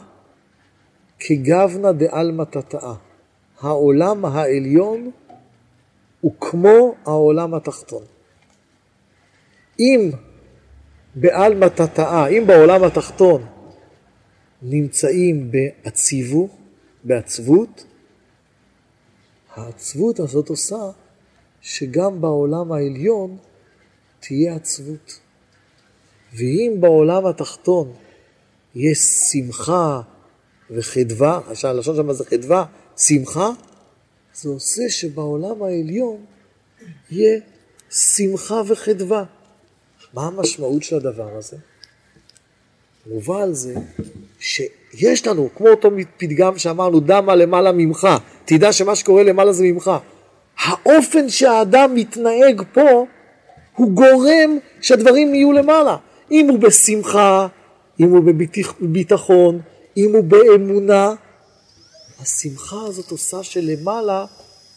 S1: כגוונה דעלמא תתאה. העולם העליון הוא כמו העולם התחתון. אם בעלמא תתאה, אם בעולם התחתון נמצאים בעציבו, בעצבות, העצבות הזאת עושה שגם בעולם העליון תהיה עצבות. ואם בעולם התחתון יש שמחה וחדווה, הלשון שם זה חדווה, שמחה, זה עושה שבעולם העליון יהיה שמחה וחדווה. מה המשמעות של הדבר הזה? מובא על זה שיש לנו, כמו אותו פתגם שאמרנו, דמה למעלה ממך, תדע שמה שקורה למעלה זה ממך. האופן שהאדם מתנהג פה, הוא גורם שהדברים יהיו למעלה. אם הוא בשמחה, אם הוא בביטחון, אם הוא באמונה, השמחה הזאת עושה שלמעלה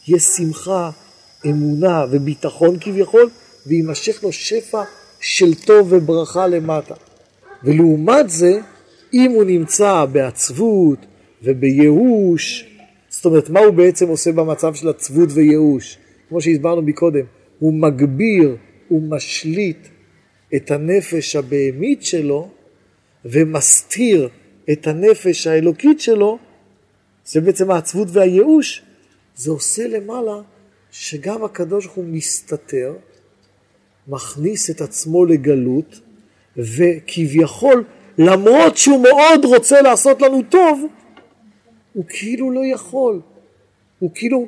S1: יש שמחה, אמונה וביטחון כביכול, ויימשך לו שפע של טוב וברכה למטה. ולעומת זה, אם הוא נמצא בעצבות ובייאוש, זאת אומרת, מה הוא בעצם עושה במצב של עצבות וייאוש? כמו שהסברנו מקודם, הוא מגביר, הוא משליט את הנפש הבהמית שלו ומסתיר את הנפש האלוקית שלו, זה בעצם העצבות והייאוש, זה עושה למעלה שגם הקדוש ברוך הוא מסתתר, מכניס את עצמו לגלות, וכביכול, למרות שהוא מאוד רוצה לעשות לנו טוב, הוא כאילו לא יכול. הוא כאילו,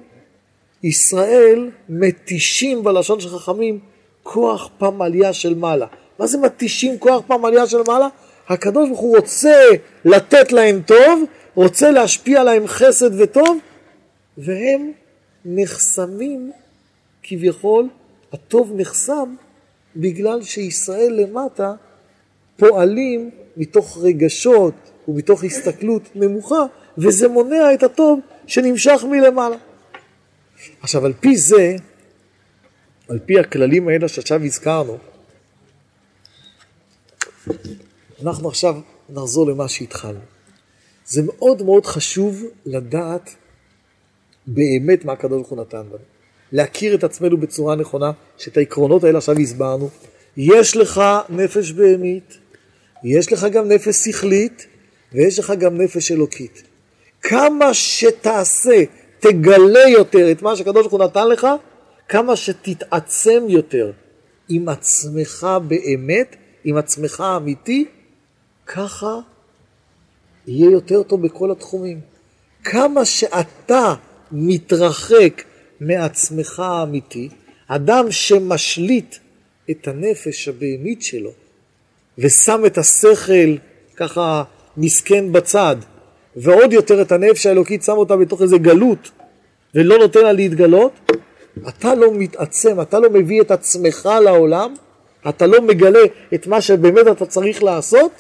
S1: ישראל מתישים בלשון של חכמים כוח פמליה של מעלה. מה זה מתישים כוח פמליה של מעלה? הקדוש ברוך הוא רוצה לתת להם טוב, רוצה להשפיע עליהם חסד וטוב, והם נחסמים, כביכול, הטוב נחסם בגלל שישראל למטה פועלים מתוך רגשות ומתוך הסתכלות נמוכה, וזה מונע את הטוב שנמשך מלמעלה. עכשיו, על פי זה, על פי הכללים האלה שעכשיו הזכרנו, אנחנו עכשיו נחזור למה שהתחלנו. זה מאוד מאוד חשוב לדעת באמת מה הקדוש ברוך הוא נתן לנו. להכיר את עצמנו בצורה נכונה, שאת העקרונות האלה עכשיו הסברנו. יש לך נפש בהמית, יש לך גם נפש שכלית, ויש לך גם נפש אלוקית. כמה שתעשה, תגלה יותר את מה שהקדוש ברוך הוא נתן לך, כמה שתתעצם יותר עם עצמך באמת, עם עצמך האמיתי, ככה יהיה יותר טוב בכל התחומים. כמה שאתה מתרחק מעצמך האמיתי, אדם שמשליט את הנפש הבהמית שלו ושם את השכל ככה מסכן בצד, ועוד יותר את הנפש האלוקית שם אותה בתוך איזה גלות ולא נותן לה להתגלות, אתה לא מתעצם, אתה לא מביא את עצמך לעולם, אתה לא מגלה את מה שבאמת אתה צריך לעשות,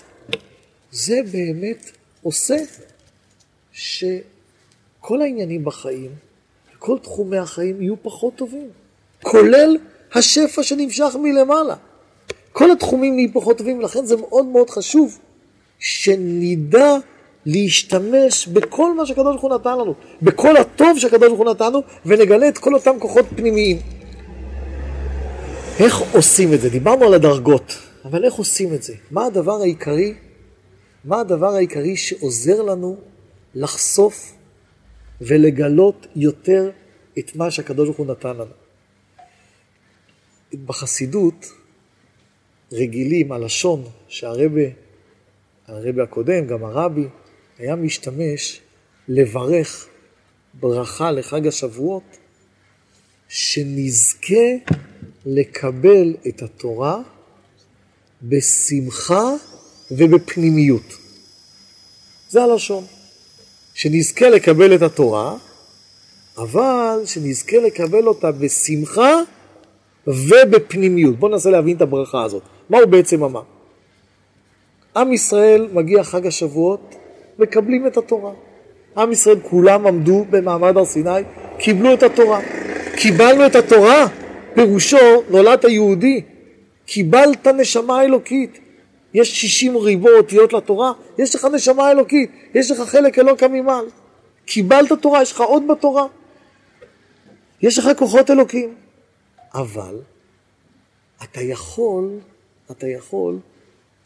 S1: זה באמת עושה שכל העניינים בחיים, כל תחומי החיים יהיו פחות טובים, כולל השפע שנמשך מלמעלה. כל התחומים נהיים פחות טובים, לכן זה מאוד מאוד חשוב שנדע להשתמש בכל מה שהקדוש ברוך הוא נתן לנו, בכל הטוב שהקדוש ברוך הוא נתן לנו, ונגלה את כל אותם כוחות פנימיים. איך עושים את זה? דיברנו על הדרגות, אבל איך עושים את זה? מה הדבר העיקרי? מה הדבר העיקרי שעוזר לנו לחשוף ולגלות יותר את מה שהקדוש ברוך הוא נתן לנו? בחסידות רגילים, הלשון שהרבה, הרבה הקודם, גם הרבי, היה משתמש לברך ברכה לחג השבועות, שנזכה לקבל את התורה בשמחה ובפנימיות. זה הלשון. שנזכה לקבל את התורה, אבל שנזכה לקבל אותה בשמחה ובפנימיות. בואו ננסה להבין את הברכה הזאת. מה הוא בעצם אמר? עם ישראל מגיע חג השבועות, מקבלים את התורה. עם ישראל כולם עמדו במעמד הר סיני, קיבלו את התורה. קיבלנו את התורה, פירושו נולדת יהודי, קיבלת נשמה אלוקית. יש 60 ריבו אותיות לתורה, יש לך נשמה אלוקית, יש לך חלק אלוקא ממעל. קיבלת תורה, יש לך עוד בתורה. יש לך כוחות אלוקים. אבל אתה יכול, אתה יכול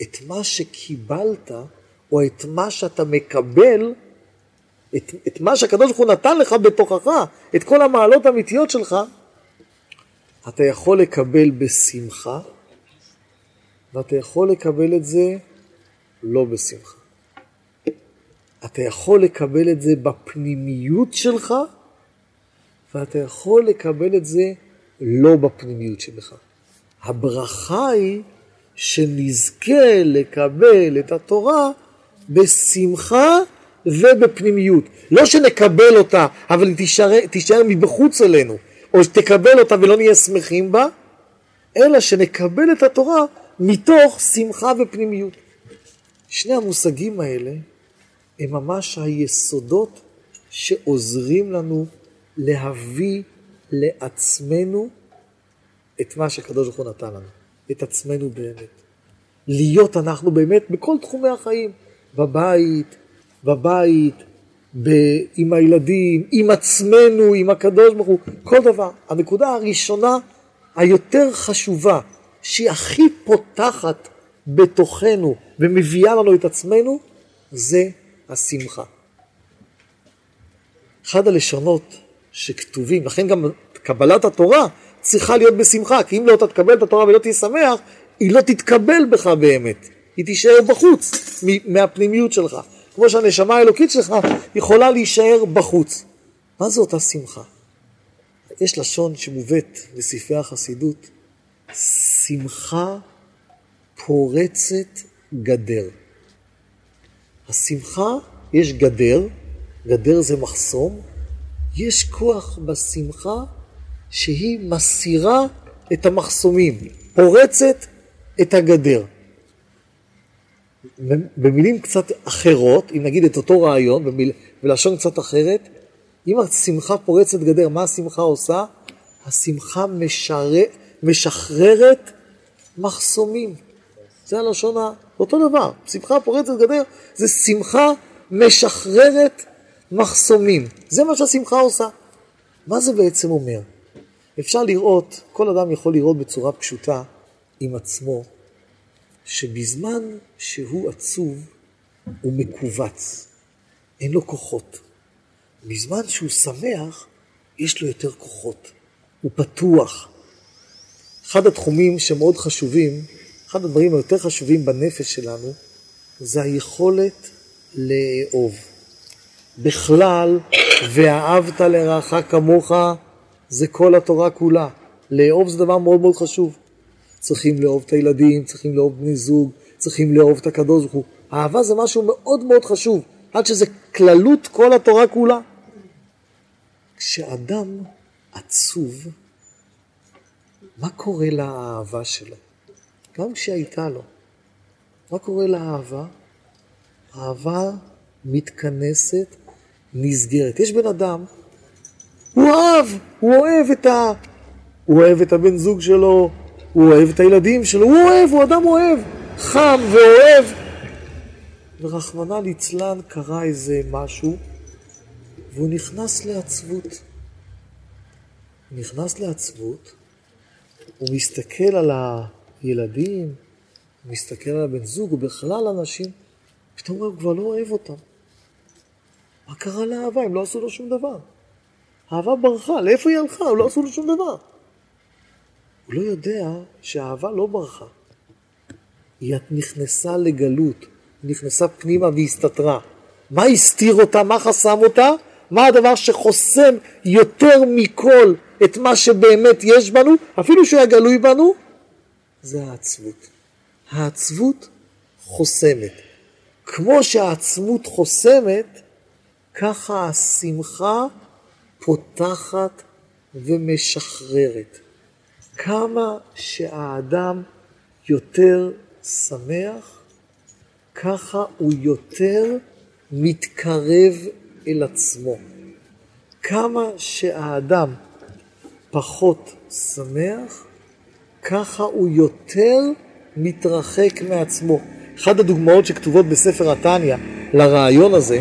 S1: את מה שקיבלת, או את מה שאתה מקבל, את, את מה שהקדוש ברוך הוא נתן לך בתוכך, את כל המעלות האמיתיות שלך, אתה יכול לקבל בשמחה, ואתה יכול לקבל את זה לא בשמחה. אתה יכול לקבל את זה בפנימיות שלך, ואתה יכול לקבל את זה לא בפנימיות שלך. הברכה היא שנזכה לקבל את התורה בשמחה ובפנימיות. לא שנקבל אותה, אבל היא תישאר, תישאר מבחוץ אלינו, או שתקבל אותה ולא נהיה שמחים בה, אלא שנקבל את התורה מתוך שמחה ופנימיות. שני המושגים האלה הם ממש היסודות שעוזרים לנו להביא לעצמנו את מה שהקדוש ברוך הוא נתן לנו, את עצמנו באמת. להיות אנחנו באמת בכל תחומי החיים, בבית, בבית, ב... עם הילדים, עם עצמנו, עם הקדוש ברוך הוא, כל דבר. הנקודה הראשונה היותר חשובה, שהיא הכי פותחת בתוכנו ומביאה לנו את עצמנו, זה השמחה. אחד הלשונות שכתובים, לכן גם קבלת התורה צריכה להיות בשמחה, כי אם לא תקבל את התורה ולא תהיה שמח, היא לא תתקבל בך באמת, היא תישאר בחוץ מהפנימיות שלך. כמו שהנשמה האלוקית שלך יכולה להישאר בחוץ. מה זה אותה שמחה? יש לשון שמובאת בספרי החסידות, שמחה פורצת גדר. השמחה, יש גדר, גדר זה מחסום, יש כוח בשמחה שהיא מסירה את המחסומים, פורצת את הגדר. במילים קצת אחרות, אם נגיד את אותו רעיון, במיל... בלשון קצת אחרת, אם השמחה פורצת גדר, מה השמחה עושה? השמחה משר... משחררת מחסומים. זה הלשון ה... אותו דבר, שמחה פורצת גדר זה שמחה משחררת מחסומים. זה מה שהשמחה עושה. מה זה בעצם אומר? אפשר לראות, כל אדם יכול לראות בצורה פשוטה עם עצמו, שבזמן שהוא עצוב הוא מכווץ, אין לו כוחות. בזמן שהוא שמח, יש לו יותר כוחות, הוא פתוח. אחד התחומים שמאוד חשובים, אחד הדברים היותר חשובים בנפש שלנו, זה היכולת לאהוב. בכלל, ואהבת לרעך כמוך, זה כל התורה כולה. לאהוב זה דבר מאוד מאוד חשוב. צריכים לאהוב את הילדים, צריכים לאהוב בני זוג, צריכים לאהוב את הקדוש ברוך הוא. אהבה זה משהו מאוד מאוד חשוב, עד שזה כללות כל התורה כולה. כשאדם עצוב, מה קורה לאהבה שלו? גם כשהייתה לו. מה קורה לאהבה? אהבה מתכנסת, נסגרת. יש בן אדם, הוא אהב, הוא אוהב את ה... הוא אוהב את הבן זוג שלו, הוא אוהב את הילדים שלו, הוא אוהב, הוא אדם אוהב, חם ואוהב. ורחמנא ליצלן קרה איזה משהו, והוא נכנס לעצבות. נכנס לעצבות, הוא מסתכל על הילדים, הוא מסתכל על הבן זוג, ובכלל אנשים, פתאום הוא כבר לא אוהב אותם. מה קרה לאהבה? הם לא עשו לו שום דבר. האהבה ברחה, לאיפה היא הלכה? הם לא עשו לו שום דבר. הוא לא יודע שהאהבה לא ברחה. היא נכנסה לגלות, נכנסה פנימה והסתתרה. מה הסתיר אותה? מה חסם אותה? מה הדבר שחוסם יותר מכל את מה שבאמת יש בנו, אפילו שהיה גלוי בנו? זה העצבות. העצבות חוסמת. כמו שהעצמות חוסמת, ככה השמחה פותחת ומשחררת. כמה שהאדם יותר שמח, ככה הוא יותר מתקרב אל עצמו. כמה שהאדם פחות שמח, ככה הוא יותר מתרחק מעצמו. אחת הדוגמאות שכתובות בספר התניא לרעיון הזה,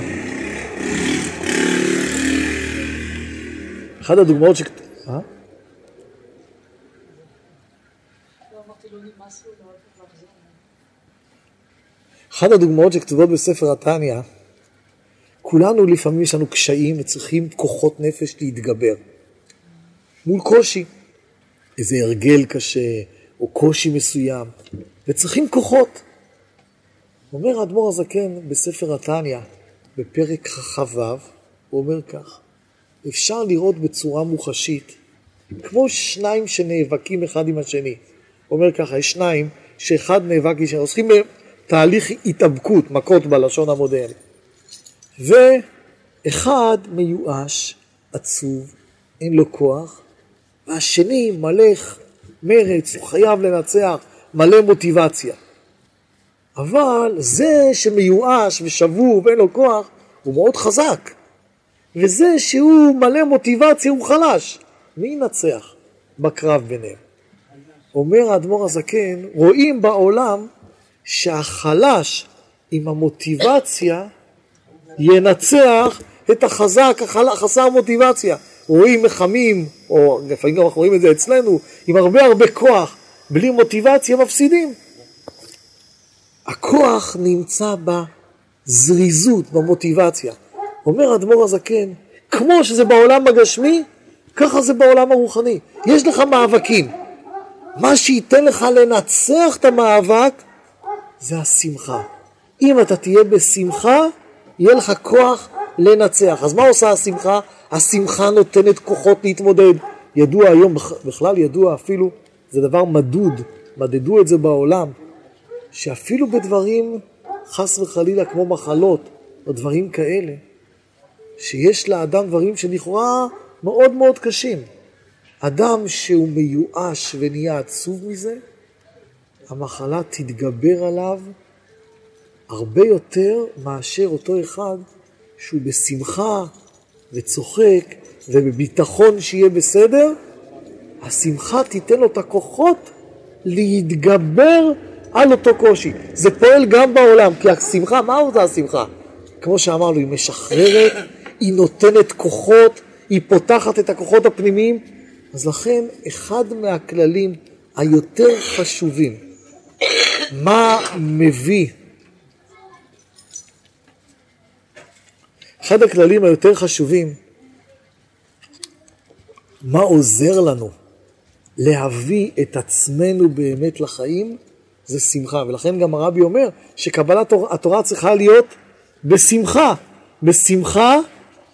S1: אחת הדוגמאות שכתובות... אה? אחת הדוגמאות שכתובות בספר התניא, כולנו לפעמים יש לנו קשיים וצריכים כוחות נפש להתגבר. מול קושי, איזה הרגל קשה או קושי מסוים, וצריכים כוחות. אומר האדמו"ר הזקן בספר התניא, בפרק כ"ו, הוא אומר כך, אפשר לראות בצורה מוחשית, כמו שניים שנאבקים אחד עם השני. הוא אומר ככה, יש שניים שאחד נאבק עם השני, עושים תהליך התאבקות, מכות בלשון המודרני. ואחד מיואש, עצוב, אין לו כוח, והשני מלא מרץ, הוא חייב לנצח, מלא מוטיבציה. אבל זה שמיואש ושבור ואין לו כוח, הוא מאוד חזק. וזה שהוא מלא מוטיבציה הוא חלש. מי ינצח בקרב ביניהם? אומר האדמו"ר הזקן, רואים בעולם שהחלש עם המוטיבציה ינצח את החזק, החסר מוטיבציה. רואים מחמים, או לפעמים אנחנו רואים את זה אצלנו, עם הרבה הרבה כוח, בלי מוטיבציה מפסידים. הכוח נמצא בזריזות, במוטיבציה. אומר האדמו"ר הזקן, כמו שזה בעולם הגשמי, ככה זה בעולם הרוחני. יש לך מאבקים. מה שייתן לך לנצח את המאבק זה השמחה. אם אתה תהיה בשמחה, יהיה לך כוח לנצח. אז מה עושה השמחה? השמחה נותנת כוחות להתמודד. ידוע היום, בכלל ידוע אפילו, זה דבר מדוד, מדדו את זה בעולם, שאפילו בדברים, חס וחלילה, כמו מחלות, או דברים כאלה, שיש לאדם דברים שלכאורה מאוד מאוד קשים. אדם שהוא מיואש ונהיה עצוב מזה, המחלה תתגבר עליו הרבה יותר מאשר אותו אחד שהוא בשמחה וצוחק ובביטחון שיהיה בסדר, השמחה תיתן לו את הכוחות להתגבר על אותו קושי. זה פועל גם בעולם, כי השמחה, מה אותה השמחה? כמו שאמרנו, היא משחררת, היא נותנת כוחות, היא פותחת את הכוחות הפנימיים. אז לכן, אחד מהכללים היותר חשובים, מה מביא אחד הכללים היותר חשובים, מה עוזר לנו להביא את עצמנו באמת לחיים, זה שמחה. ולכן גם הרבי אומר שקבלת התורה צריכה להיות בשמחה, בשמחה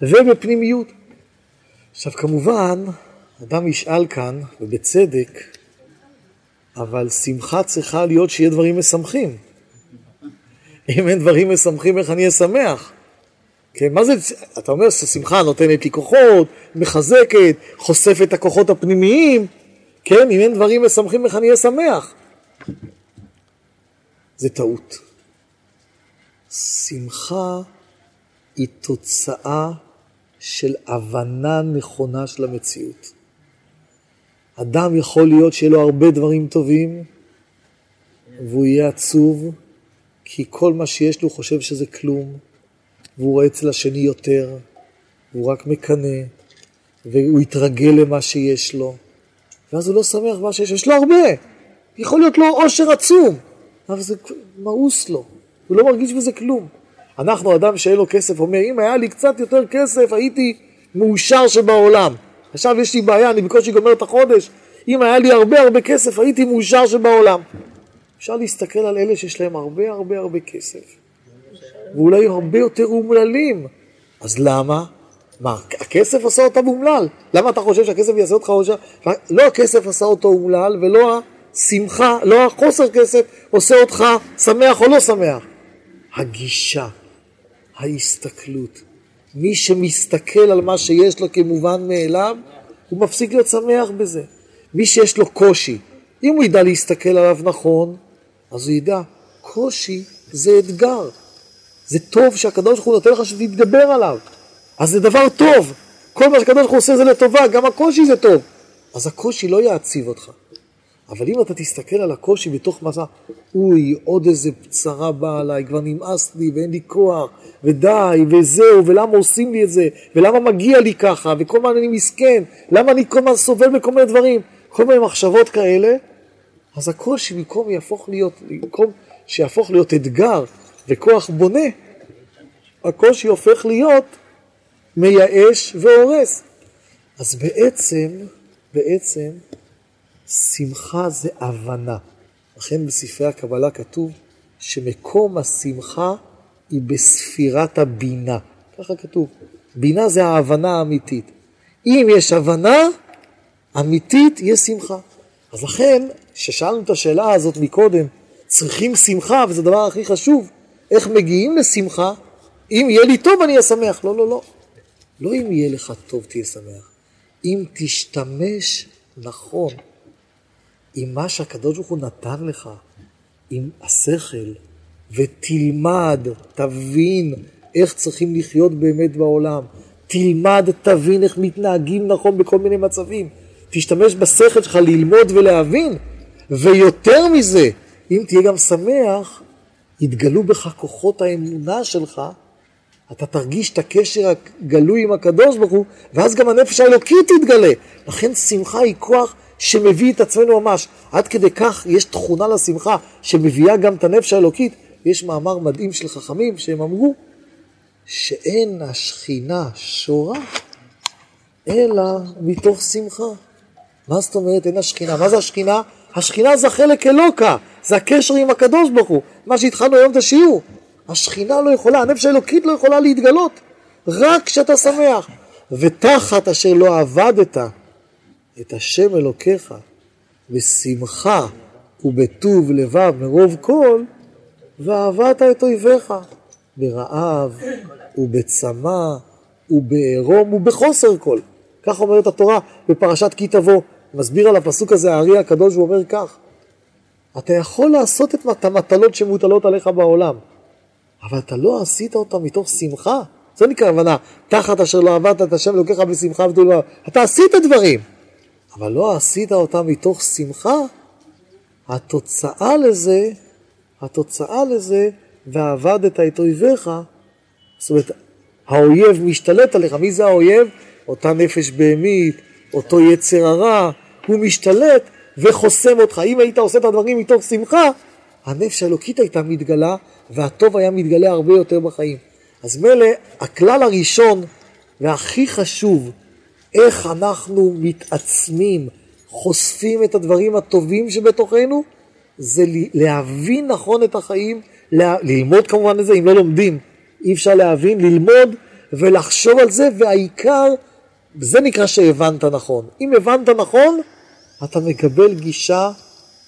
S1: ובפנימיות. עכשיו כמובן, אדם ישאל כאן, ובצדק, אבל שמחה צריכה להיות שיהיה דברים משמחים. אם אין דברים משמחים, איך אני אהיה שמח? כן, מה זה, אתה אומר ששמחה נותנת לי כוחות, מחזקת, חושפת את הכוחות הפנימיים, כן, אם אין דברים משמחים איך אני אהיה שמח. זה טעות. שמחה היא תוצאה של הבנה נכונה של המציאות. אדם יכול להיות שיהיה לו הרבה דברים טובים, והוא יהיה עצוב, כי כל מה שיש לו חושב שזה כלום. והוא רואה אצל השני יותר, והוא רק מקנא, והוא יתרגל למה שיש לו, ואז הוא לא שמח במה שיש, יש לו הרבה, יכול להיות לו עושר עצום, אבל זה מאוס לו, הוא לא מרגיש בזה כלום. אנחנו, אדם שאין לו כסף, אומר, אם היה לי קצת יותר כסף, הייתי מאושר שבעולם. עכשיו יש לי בעיה, אני בקושי גומר את החודש, אם היה לי הרבה הרבה כסף, הייתי מאושר שבעולם. אפשר להסתכל על אלה שיש להם הרבה הרבה הרבה כסף. ואולי הרבה יותר אומללים. אז למה? מה, הכסף עשה אותם אומלל. למה אתה חושב שהכסף יעשה אותך עושר? לא הכסף עשה אותו אומלל, ולא השמחה, לא החוסר כסף עושה אותך שמח או לא שמח. הגישה, ההסתכלות. מי שמסתכל על מה שיש לו כמובן מאליו, הוא מפסיק להיות שמח בזה. מי שיש לו קושי, אם הוא ידע להסתכל עליו נכון, אז הוא ידע, קושי זה אתגר. זה טוב שהקדוש ברוך הוא נותן לך שתתגבר עליו. אז זה דבר טוב. כל מה שהקדוש ברוך הוא עושה זה לטובה, גם הקושי זה טוב. אז הקושי לא יעציב אותך. אבל אם אתה תסתכל על הקושי בתוך מסע, אוי, עוד איזה פצרה באה עליי, כבר נמאס לי ואין לי כוח, ודי, וזהו, ולמה עושים לי את זה, ולמה מגיע לי ככה, וכל הזמן אני מסכן, למה אני כל הזמן סובל מכל מיני דברים, כל מיני מחשבות כאלה, אז הקושי במקום יהפוך להיות, במקום שיהפוך להיות אתגר וכוח בונה, הקושי הופך להיות מייאש והורס. אז בעצם, בעצם, שמחה זה הבנה. לכן בספרי הקבלה כתוב שמקום השמחה היא בספירת הבינה. ככה כתוב. בינה זה ההבנה האמיתית. אם יש הבנה אמיתית, יש שמחה. אז לכן, כששאלנו את השאלה הזאת מקודם, צריכים שמחה, וזה הדבר הכי חשוב, איך מגיעים לשמחה? אם יהיה לי טוב אני אהיה שמח. לא, לא, לא. לא אם יהיה לך טוב תהיה שמח. אם תשתמש נכון עם מה שהקדוש ברוך הוא נתן לך, עם השכל, ותלמד, תבין איך צריכים לחיות באמת בעולם. תלמד, תבין איך מתנהגים נכון בכל מיני מצבים. תשתמש בשכל שלך ללמוד ולהבין. ויותר מזה, אם תהיה גם שמח, יתגלו בך כוחות האמונה שלך, אתה תרגיש את הקשר הגלוי עם הקדוש ברוך הוא, ואז גם הנפש האלוקית תתגלה. לכן שמחה היא כוח שמביא את עצמנו ממש. עד כדי כך יש תכונה לשמחה שמביאה גם את הנפש האלוקית. יש מאמר מדהים של חכמים שהם אמרו שאין השכינה שורה אלא מתוך שמחה. מה זאת אומרת אין השכינה? מה זה השכינה? השכינה זה חלק אלוקה, זה הקשר עם הקדוש ברוך הוא, מה שהתחלנו היום את השיעור. השכינה לא יכולה, הנפש האלוקית לא יכולה להתגלות, רק כשאתה שמח. ותחת אשר לא עבדת את השם אלוקיך בשמחה ובטוב לבב מרוב כל, ועבדת את אויביך ברעב ובצמא ובעירום ובחוסר כל. כך אומרת התורה בפרשת כי תבוא. מסביר על הפסוק הזה הארי הקדוש, הוא אומר כך: אתה יכול לעשות את המטלות שמוטלות עליך בעולם, אבל אתה לא עשית אותם מתוך שמחה. זה נקרא הבנה, תחת אשר לא עבדת את השם אלוקיך בשמחה ותולבה. אתה עשית דברים, אבל לא עשית אותם מתוך שמחה. התוצאה לזה, התוצאה לזה, ועבדת את אויביך, זאת אומרת, האויב משתלט עליך. מי זה האויב? אותה נפש בהמית, אותו יצר הרע, הוא משתלט וחוסם אותך. אם היית עושה את הדברים מתוך שמחה, הנפש האלוקית הייתה מתגלה, והטוב היה מתגלה הרבה יותר בחיים. אז מילא, הכלל הראשון והכי חשוב, איך אנחנו מתעצמים, חושפים את הדברים הטובים שבתוכנו, זה להבין נכון את החיים, ללמוד כמובן את זה, אם לא לומדים, אי אפשר להבין, ללמוד ולחשוב על זה, והעיקר, זה נקרא שהבנת נכון. אם הבנת נכון, אתה מקבל גישה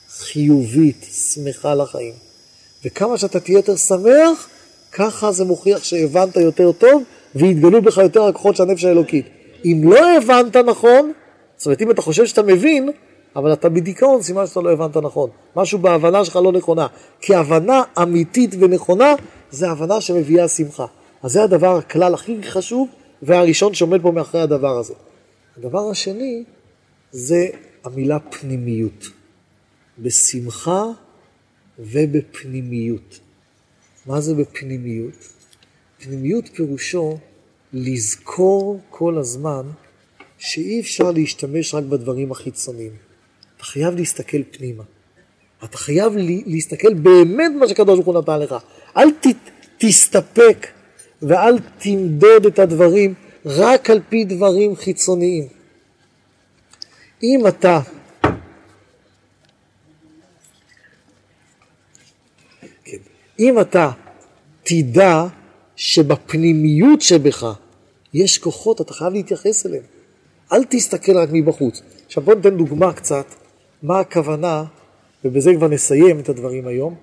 S1: חיובית, שמחה לחיים. וכמה שאתה תהיה יותר שמח, ככה זה מוכיח שהבנת יותר טוב, ויתגלו בך יותר הכוחות של הנפש האלוקית. אם לא הבנת נכון, זאת אומרת, אם אתה חושב שאתה מבין, אבל אתה בדיכאון, סימן שאתה לא הבנת נכון. משהו בהבנה שלך לא נכונה. כי הבנה אמיתית ונכונה, זה הבנה שמביאה שמחה. אז זה הדבר, הכלל הכי חשוב, והראשון שעומד פה מאחורי הדבר הזה. הדבר השני, זה המילה פנימיות. בשמחה ובפנימיות. מה זה בפנימיות? פנימיות פירושו לזכור כל הזמן שאי אפשר להשתמש רק בדברים החיצוניים. אתה חייב להסתכל פנימה. אתה חייב להסתכל באמת מה שקדוש ברוך הוא נתן לך. אל ת, תסתפק ואל תמדוד את הדברים רק על פי דברים חיצוניים. אם אתה כן, אם אתה תדע שבפנימיות שבך יש כוחות, אתה חייב להתייחס אליהם. אל תסתכל רק מבחוץ. עכשיו בוא ניתן דוגמה קצת, מה הכוונה, ובזה כבר נסיים את הדברים היום.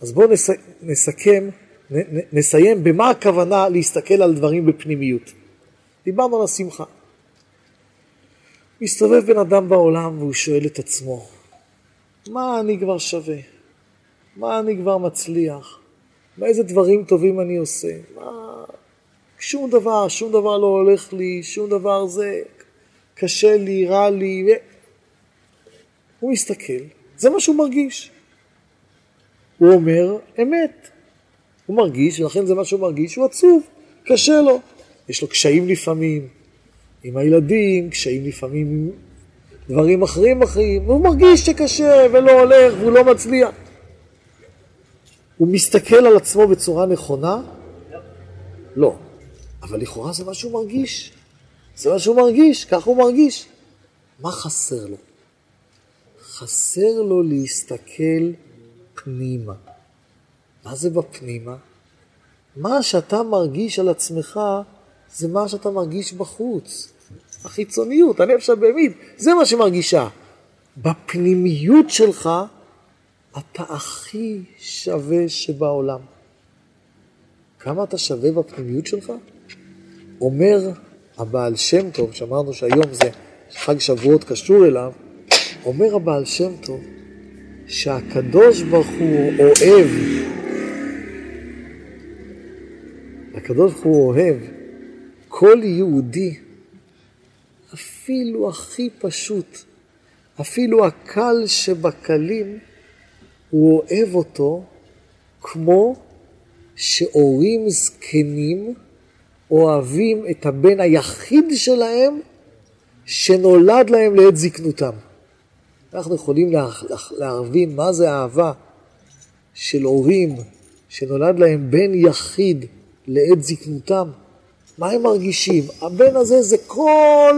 S1: אז בואו נס, נסכם, נ, נסיים במה הכוונה להסתכל על דברים בפנימיות. דיברנו על השמחה. מסתובב בן אדם בעולם והוא שואל את עצמו, מה אני כבר שווה? מה אני כבר מצליח? מה איזה דברים טובים אני עושה? מה... שום דבר, שום דבר לא הולך לי, שום דבר זה קשה לי, רע לי. ו... הוא מסתכל, זה מה שהוא מרגיש. הוא אומר אמת. הוא מרגיש, ולכן זה מה שהוא מרגיש, הוא עצוב, קשה לו. יש לו קשיים לפעמים עם הילדים, קשיים לפעמים עם דברים אחרים אחרים, והוא מרגיש שקשה ולא הולך והוא לא מצליח. הוא מסתכל על עצמו בצורה נכונה? לא. אבל לכאורה זה מה שהוא מרגיש. זה מה שהוא מרגיש, ככה הוא מרגיש. מה חסר לו? חסר לו להסתכל פנימה. מה זה בפנימה? מה שאתה מרגיש על עצמך זה מה שאתה מרגיש בחוץ. החיצוניות, הנפש הבהמית, זה מה שמרגישה. בפנימיות שלך אתה הכי שווה שבעולם. כמה אתה שווה בפנימיות שלך? אומר הבעל שם טוב, שאמרנו שהיום זה חג שבועות קשור אליו, אומר הבעל שם טוב שהקדוש ברוך הוא אוהב, הקדוש ברוך הוא אוהב כל יהודי, אפילו הכי פשוט, אפילו הקל שבקלים, הוא אוהב אותו כמו שהורים זקנים אוהבים את הבן היחיד שלהם שנולד להם לעת זקנותם. אנחנו יכולים להבין מה זה אהבה של הורים שנולד להם בן יחיד לעת זקנותם. מה הם מרגישים? הבן הזה זה כל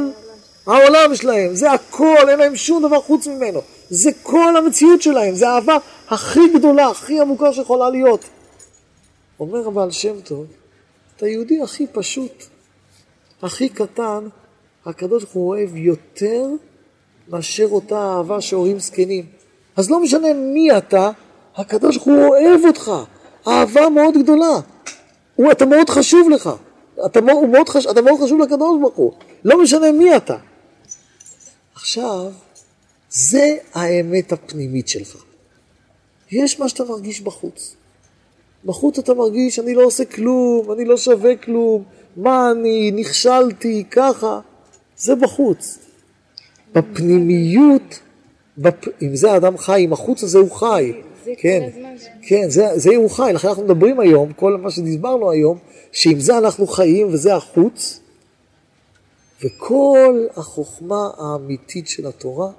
S1: העולם שלהם, זה הכל, אין להם שום דבר חוץ ממנו. זה כל המציאות שלהם, זה האהבה הכי גדולה, הכי עמוקה שיכולה להיות. אומר הבעל שם טוב, אתה יהודי הכי פשוט, הכי קטן, הקדוש ברוך הוא אוהב יותר מאשר אותה אהבה שהורים זקנים. אז לא משנה מי אתה, הקדוש ברוך הוא אוהב אותך, אהבה מאוד גדולה. הוא, אתה מאוד חשוב לך. אתה, הוא מאוד חש, אתה מאוד חשוב לקדוש ברוך הוא, לא משנה מי אתה. עכשיו, זה האמת הפנימית שלך. יש מה שאתה מרגיש בחוץ. בחוץ אתה מרגיש, אני לא עושה כלום, אני לא שווה כלום, מה אני, נכשלתי, ככה. זה בחוץ. בפנימיות, בפ... אם זה האדם חי, אם החוץ הזה הוא חי.
S2: זה
S1: כן. כן, זה, זה הוא חי, לכן אנחנו מדברים היום, כל מה שדיברנו היום, שעם זה אנחנו חיים וזה החוץ, וכל החוכמה האמיתית של התורה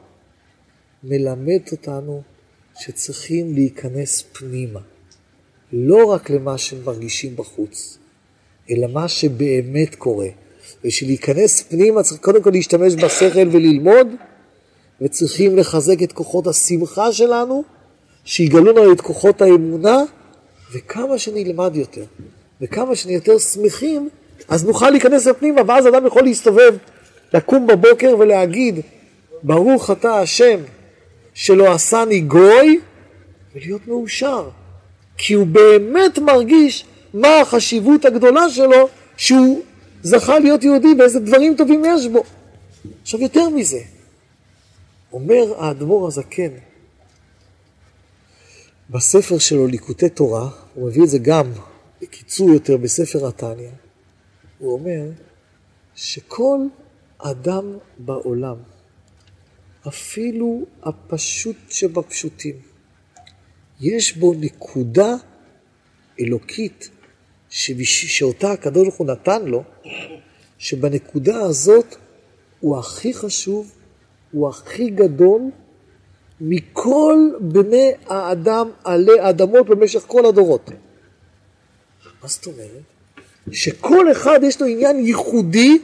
S1: מלמדת אותנו שצריכים להיכנס פנימה, לא רק למה שמרגישים בחוץ, אלא מה שבאמת קורה. בשביל להיכנס פנימה צריך קודם כל להשתמש בשכל וללמוד, וצריכים לחזק את כוחות השמחה שלנו, שיגלו לנו את כוחות האמונה, וכמה שנלמד יותר, וכמה שנהיה יותר שמחים, אז נוכל להיכנס לפנימה, ואז אדם יכול להסתובב, לקום בבוקר ולהגיד, ברוך אתה השם שלא עשני גוי, ולהיות מאושר. כי הוא באמת מרגיש מה החשיבות הגדולה שלו, שהוא זכה להיות יהודי ואיזה דברים טובים יש בו. עכשיו יותר מזה, אומר האדמו"ר הזקן, בספר שלו ליקוטי תורה, הוא מביא את זה גם בקיצור יותר בספר התניא, הוא אומר שכל אדם בעולם, אפילו הפשוט שבפשוטים, יש בו נקודה אלוקית שבש... שאותה הקדוש ברוך הוא נתן לו, שבנקודה הזאת הוא הכי חשוב, הוא הכי גדול מכל בני האדם עלי אדמות במשך כל הדורות. מה זאת אומרת? שכל אחד יש לו עניין ייחודי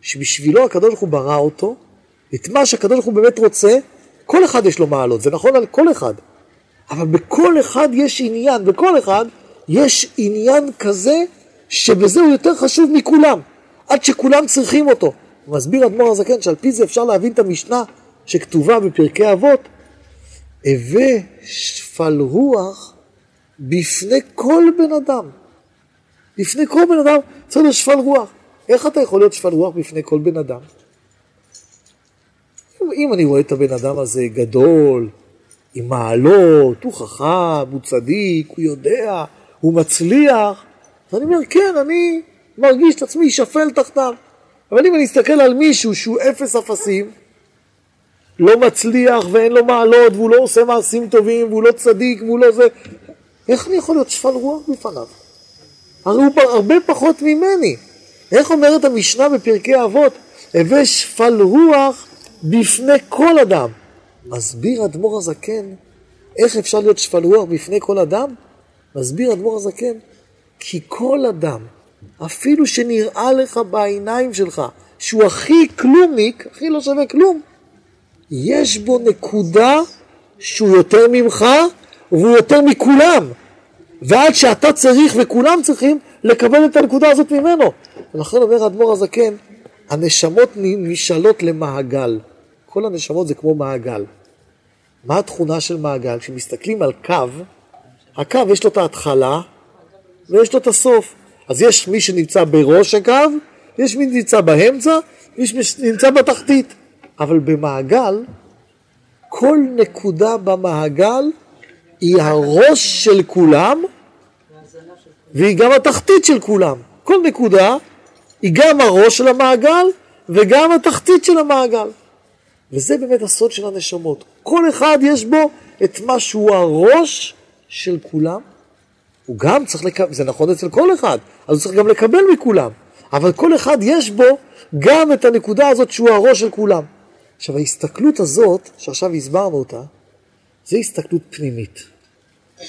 S1: שבשבילו הקדוש ברוך הוא ברא אותו, את מה שהקדוש ברוך הוא באמת רוצה, כל אחד יש לו מעלות, זה נכון על כל אחד. אבל בכל אחד יש עניין, בכל אחד יש עניין כזה שבזה הוא יותר חשוב מכולם, עד שכולם צריכים אותו. מסביר אדמו"ר הזקן שעל פי זה אפשר להבין את המשנה שכתובה בפרקי אבות, הווה שפל רוח בפני כל בן אדם. בפני כל בן אדם צריך להיות שפל רוח. איך אתה יכול להיות שפל רוח בפני כל בן אדם? אם אני רואה את הבן אדם הזה גדול, עם מעלות, הוא חכם, הוא צדיק, הוא יודע, הוא מצליח, אז אני אומר, כן, אני מרגיש את עצמי שפל תחתיו. אבל אם אני אסתכל על מישהו שהוא אפס אפסים, לא מצליח ואין לו מעלות והוא לא עושה מעשים טובים והוא לא צדיק והוא לא זה, איך אני יכול להיות שפל רוח בפניו? הרי הוא הרבה פחות ממני. איך אומרת המשנה בפרקי אבות? הווה שפל רוח בפני כל אדם. מסביר אדמו"ר הזקן איך אפשר להיות שפל רוח בפני כל אדם? מסביר אדמו"ר הזקן, כי כל אדם, אפילו שנראה לך בעיניים שלך שהוא הכי כלומניק, הכי לא שווה כלום, יש בו נקודה שהוא יותר ממך והוא יותר מכולם. ועד שאתה צריך וכולם צריכים לקבל את הנקודה הזאת ממנו. ולכן אומר האדמו"ר הזקן, הנשמות נשאלות למעגל. כל הנשמות זה כמו מעגל. מה התכונה של מעגל? כשמסתכלים על קו, הקו יש לו את ההתחלה ויש לו את הסוף. אז יש מי שנמצא בראש הקו, יש מי שנמצא באמצע, יש מי שנמצא בתחתית. אבל במעגל, כל נקודה במעגל היא הראש של כולם והיא גם התחתית של כולם. כל נקודה היא גם הראש של המעגל וגם התחתית של המעגל. וזה באמת הסוד של הנשמות. כל אחד יש בו את מה שהוא הראש של כולם. הוא גם צריך לקבל, זה נכון אצל כל אחד, אז הוא צריך גם לקבל מכולם. אבל כל אחד יש בו גם את הנקודה הזאת שהוא הראש של כולם. עכשיו ההסתכלות הזאת, שעכשיו הסברנו אותה, זה הסתכלות פנימית.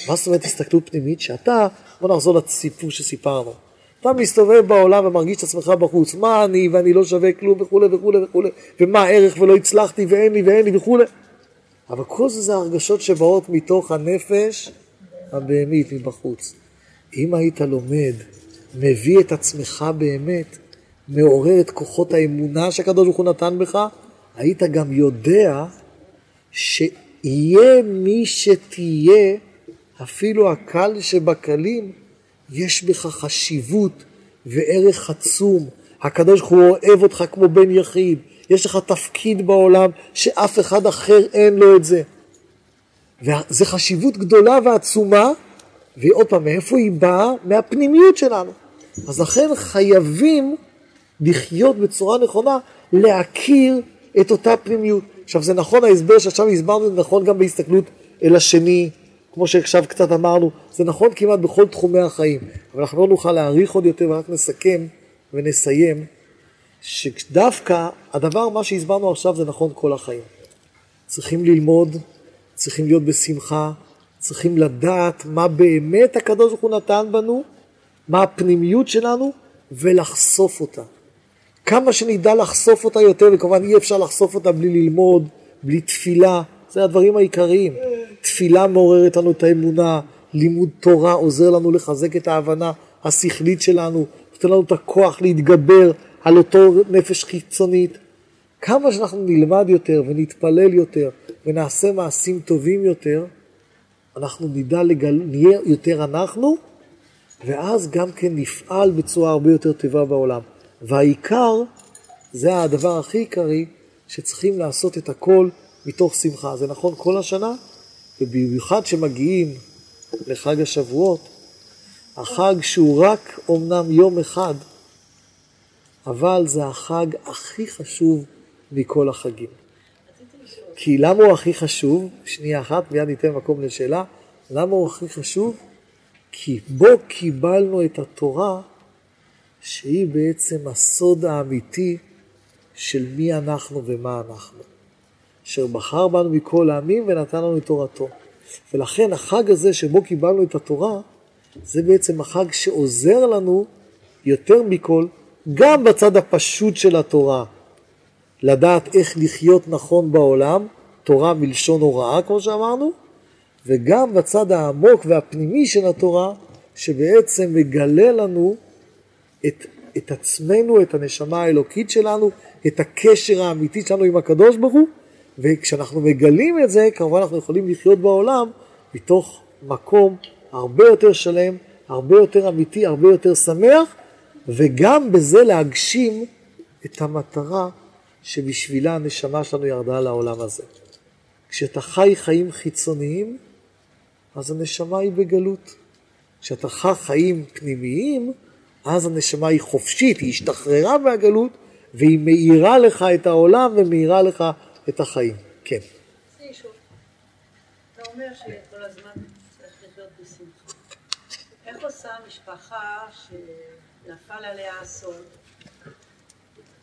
S1: מה זאת אומרת הסתכלות פנימית? שאתה, בוא נחזור לסיפור שסיפרנו. אתה מסתובב בעולם ומרגיש את עצמך בחוץ, מה אני ואני לא שווה כלום וכולי וכולי וכולי, ומה הערך ולא הצלחתי ואין לי ואין לי וכולי. אבל כל זה זה הרגשות שבאות מתוך הנפש הבהמית מבחוץ. אם היית לומד, מביא את עצמך באמת, מעורר את כוחות האמונה שהקדוש ברוך הוא נתן בך, היית גם יודע שיהיה מי שתהיה, אפילו הקל שבקלים, יש בך חשיבות וערך עצום. הקדוש ברוך הוא אוהב אותך כמו בן יחיד. יש לך תפקיד בעולם שאף אחד אחר אין לו את זה. וזו חשיבות גדולה ועצומה, ועוד פעם, מאיפה היא באה? מהפנימיות שלנו. אז לכן חייבים לחיות בצורה נכונה, להכיר את אותה פנימיות. עכשיו זה נכון, ההסבר שעכשיו הסברנו זה נכון גם בהסתכלות אל השני, כמו שעכשיו קצת אמרנו, זה נכון כמעט בכל תחומי החיים, אבל אנחנו לא נוכל להעריך עוד יותר ורק נסכם ונסיים, שדווקא הדבר, מה שהסברנו עכשיו זה נכון כל החיים. צריכים ללמוד, צריכים להיות בשמחה, צריכים לדעת מה באמת הקדוש ברוך הוא נתן בנו, מה הפנימיות שלנו, ולחשוף אותה. כמה שנדע לחשוף אותה יותר, וכמובן אי אפשר לחשוף אותה בלי ללמוד, בלי תפילה, זה הדברים העיקריים. תפילה מעוררת לנו את האמונה, לימוד תורה עוזר לנו לחזק את ההבנה השכלית שלנו, נותן לנו את הכוח להתגבר על אותו נפש חיצונית. כמה שאנחנו נלמד יותר ונתפלל יותר ונעשה מעשים טובים יותר, אנחנו נדע לגל... נהיה יותר אנחנו, ואז גם כן נפעל בצורה הרבה יותר טובה בעולם. והעיקר, זה הדבר הכי עיקרי, שצריכים לעשות את הכל מתוך שמחה. זה נכון כל השנה, ובמיוחד שמגיעים לחג השבועות, החג שהוא רק אומנם יום אחד, אבל זה החג הכי חשוב מכל החגים. כי למה הוא הכי חשוב? שנייה אחת, מיד ניתן מקום לשאלה. למה הוא הכי חשוב? כי בו קיבלנו את התורה שהיא בעצם הסוד האמיתי של מי אנחנו ומה אנחנו. אשר בחר בנו מכל העמים ונתן לנו את תורתו. ולכן החג הזה שבו קיבלנו את התורה, זה בעצם החג שעוזר לנו יותר מכל, גם בצד הפשוט של התורה, לדעת איך לחיות נכון בעולם, תורה מלשון הוראה כמו שאמרנו, וגם בצד העמוק והפנימי של התורה, שבעצם מגלה לנו את, את עצמנו, את הנשמה האלוקית שלנו, את הקשר האמיתי שלנו עם הקדוש ברוך הוא, וכשאנחנו מגלים את זה, כמובן אנחנו יכולים לחיות בעולם מתוך מקום הרבה יותר שלם, הרבה יותר אמיתי, הרבה יותר שמח, וגם בזה להגשים את המטרה שבשבילה הנשמה שלנו ירדה לעולם הזה. כשאתה חי חיים חיצוניים, אז הנשמה היא בגלות. כשאתה חי חיים פנימיים, אז הנשמה היא חופשית, היא השתחררה מהגלות, והיא מאירה לך את העולם ומאירה לך את החיים. כן.
S2: אתה אומר שכל הזמן צריך לחיות בשמחה. איך עושה משפחה שנפל עליה אסון,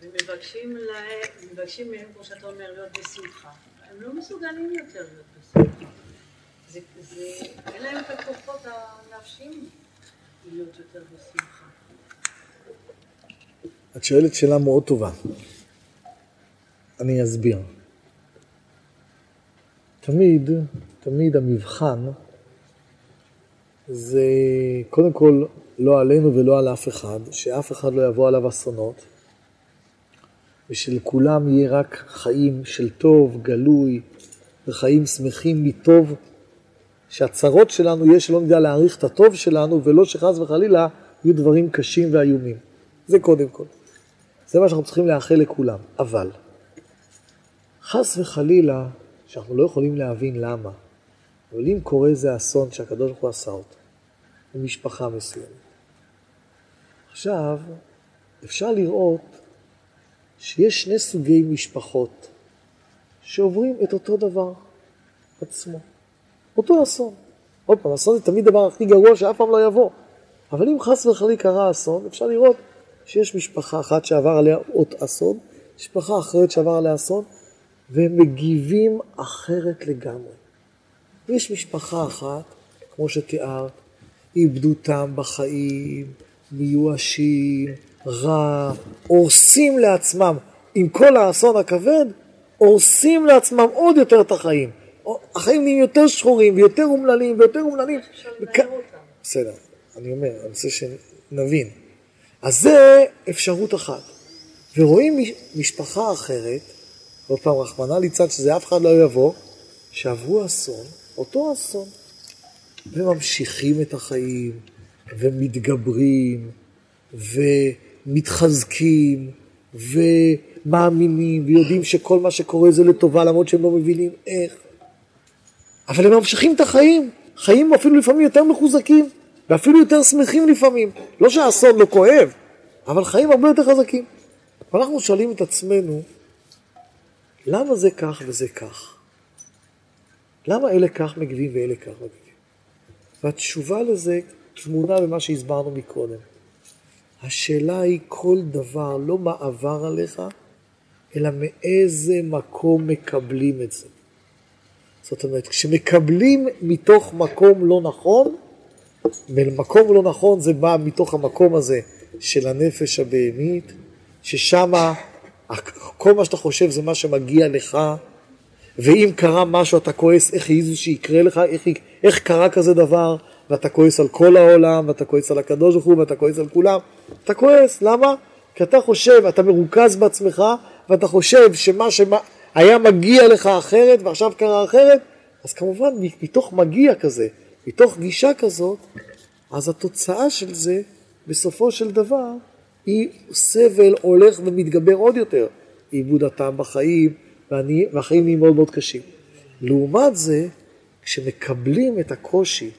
S2: ומבקשים מהם, כמו שאתה אומר, להיות בשמחה. הם לא מסוגלים יותר להיות בשמחה. זה, זה, אין להם את הכוחות הנפשיים להיות יותר בשמחה.
S1: את שואלת שאלה מאוד טובה. אני אסביר. תמיד, תמיד המבחן זה קודם כל לא עלינו ולא על אף אחד, שאף אחד לא יבוא עליו אסונות, ושלכולם יהיה רק חיים של טוב, גלוי, וחיים שמחים מטוב, שהצרות שלנו יהיה שלא נדע להעריך את הטוב שלנו, ולא שחס וחלילה יהיו דברים קשים ואיומים. זה קודם כל. זה מה שאנחנו צריכים לאחל לכולם. אבל, חס וחלילה, שאנחנו לא יכולים להבין למה, אבל אם קורה איזה אסון שהקדוש ברוך הוא עשה אותו, במשפחה מסוימת. עכשיו, אפשר לראות שיש שני סוגי משפחות שעוברים את אותו דבר עצמו, אותו אסון. עוד פעם, אסון זה תמיד הדבר הכי גרוע שאף פעם לא יבוא. אבל אם חס וחלילה קרה אסון, אפשר לראות שיש משפחה אחת שעבר עליה עוד אסון, משפחה אחרת שעבר עליה אסון, והם מגיבים אחרת לגמרי. יש משפחה אחת, כמו שתיארת, איבדו טעם בחיים, מיואשים, רע, הורסים לעצמם, עם כל האסון הכבד, הורסים לעצמם עוד יותר את החיים. החיים נהיים יותר שחורים ויותר אומללים ויותר אומללים. וכ... בסדר, אני אומר, אני רוצה שנבין. אז זה אפשרות אחת. ורואים משפחה אחרת, עוד פעם, רחמנא ליצד, שזה אף אחד לא יבוא, שעברו אסון, אותו אסון, וממשיכים את החיים, ומתגברים, ומתחזקים ומאמינים ויודעים שכל מה שקורה זה לטובה למרות שהם לא מבינים איך. אבל הם ממשיכים את החיים, חיים אפילו לפעמים יותר מחוזקים ואפילו יותר שמחים לפעמים. לא שהאסון לא כואב, אבל חיים הרבה יותר חזקים. ואנחנו שואלים את עצמנו, למה זה כך וזה כך? למה אלה כך מגיבים ואלה כך מגיבים? והתשובה לזה טמונה במה שהסברנו מקודם. השאלה היא כל דבר, לא מה עבר עליך, אלא מאיזה מקום מקבלים את זה. זאת אומרת, כשמקבלים מתוך מקום לא נכון, ממקום לא נכון זה בא מתוך המקום הזה של הנפש הבהמית, ששם כל מה שאתה חושב זה מה שמגיע לך, ואם קרה משהו אתה כועס, איך העזו שיקרה לך, איך, איך קרה כזה דבר, ואתה כועס על כל העולם, ואתה כועס על הקדוש ברוך הוא, ואתה כועס על כולם. אתה כועס, למה? כי אתה חושב, אתה מרוכז בעצמך, ואתה חושב שמה שהיה מגיע לך אחרת, ועכשיו קרה אחרת, אז כמובן, מתוך מגיע כזה, מתוך גישה כזאת, אז התוצאה של זה, בסופו של דבר, היא סבל הולך ומתגבר עוד יותר. עיבוד הטעם בחיים, והחיים נהיים מאוד מאוד קשים. לעומת זה, כשמקבלים את הקושי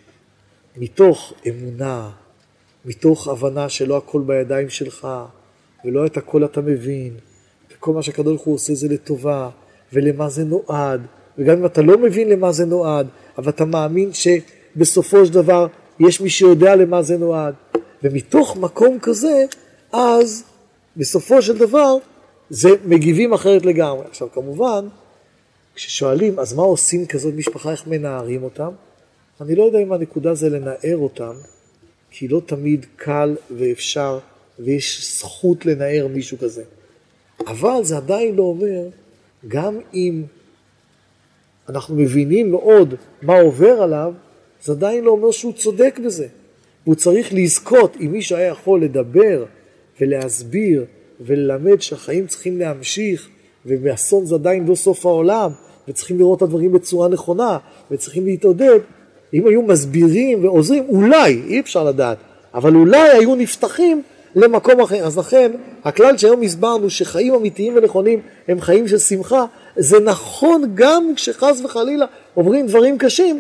S1: מתוך אמונה, מתוך הבנה שלא הכל בידיים שלך, ולא את הכל אתה מבין, וכל מה שהקדוש ברוך הוא עושה זה לטובה, ולמה זה נועד, וגם אם אתה לא מבין למה זה נועד, אבל אתה מאמין שבסופו של דבר יש מי שיודע למה זה נועד, ומתוך מקום כזה, אז בסופו של דבר זה מגיבים אחרת לגמרי. עכשיו כמובן, כששואלים אז מה עושים כזאת משפחה, איך מנערים אותם, אני לא יודע אם הנקודה זה לנער אותם, כי לא תמיד קל ואפשר ויש זכות לנער מישהו כזה. אבל זה עדיין לא אומר, גם אם אנחנו מבינים מאוד מה עובר עליו, זה עדיין לא אומר שהוא צודק בזה. הוא צריך לזכות, אם מישהו היה יכול לדבר ולהסביר וללמד שהחיים צריכים להמשיך, ואסון זה עדיין לא סוף העולם, וצריכים לראות את הדברים בצורה נכונה, וצריכים להתעודד, אם היו מסבירים ועוזרים, אולי, אי אפשר לדעת, אבל אולי היו נפתחים למקום אחר. אז לכן, הכלל שהיום הסברנו שחיים אמיתיים ונכונים הם חיים של שמחה, זה נכון גם כשחס וחלילה עוברים דברים קשים,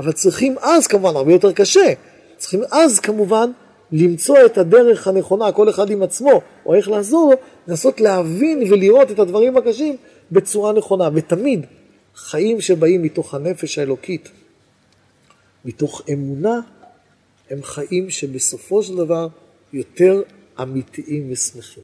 S1: אבל צריכים אז כמובן הרבה יותר קשה, צריכים אז כמובן למצוא את הדרך הנכונה, כל אחד עם עצמו, או איך לעזור לו, לנסות להבין ולראות את הדברים הקשים בצורה נכונה. ותמיד חיים שבאים מתוך הנפש האלוקית, מתוך אמונה, הם חיים שבסופו של דבר יותר אמיתיים ושמחים.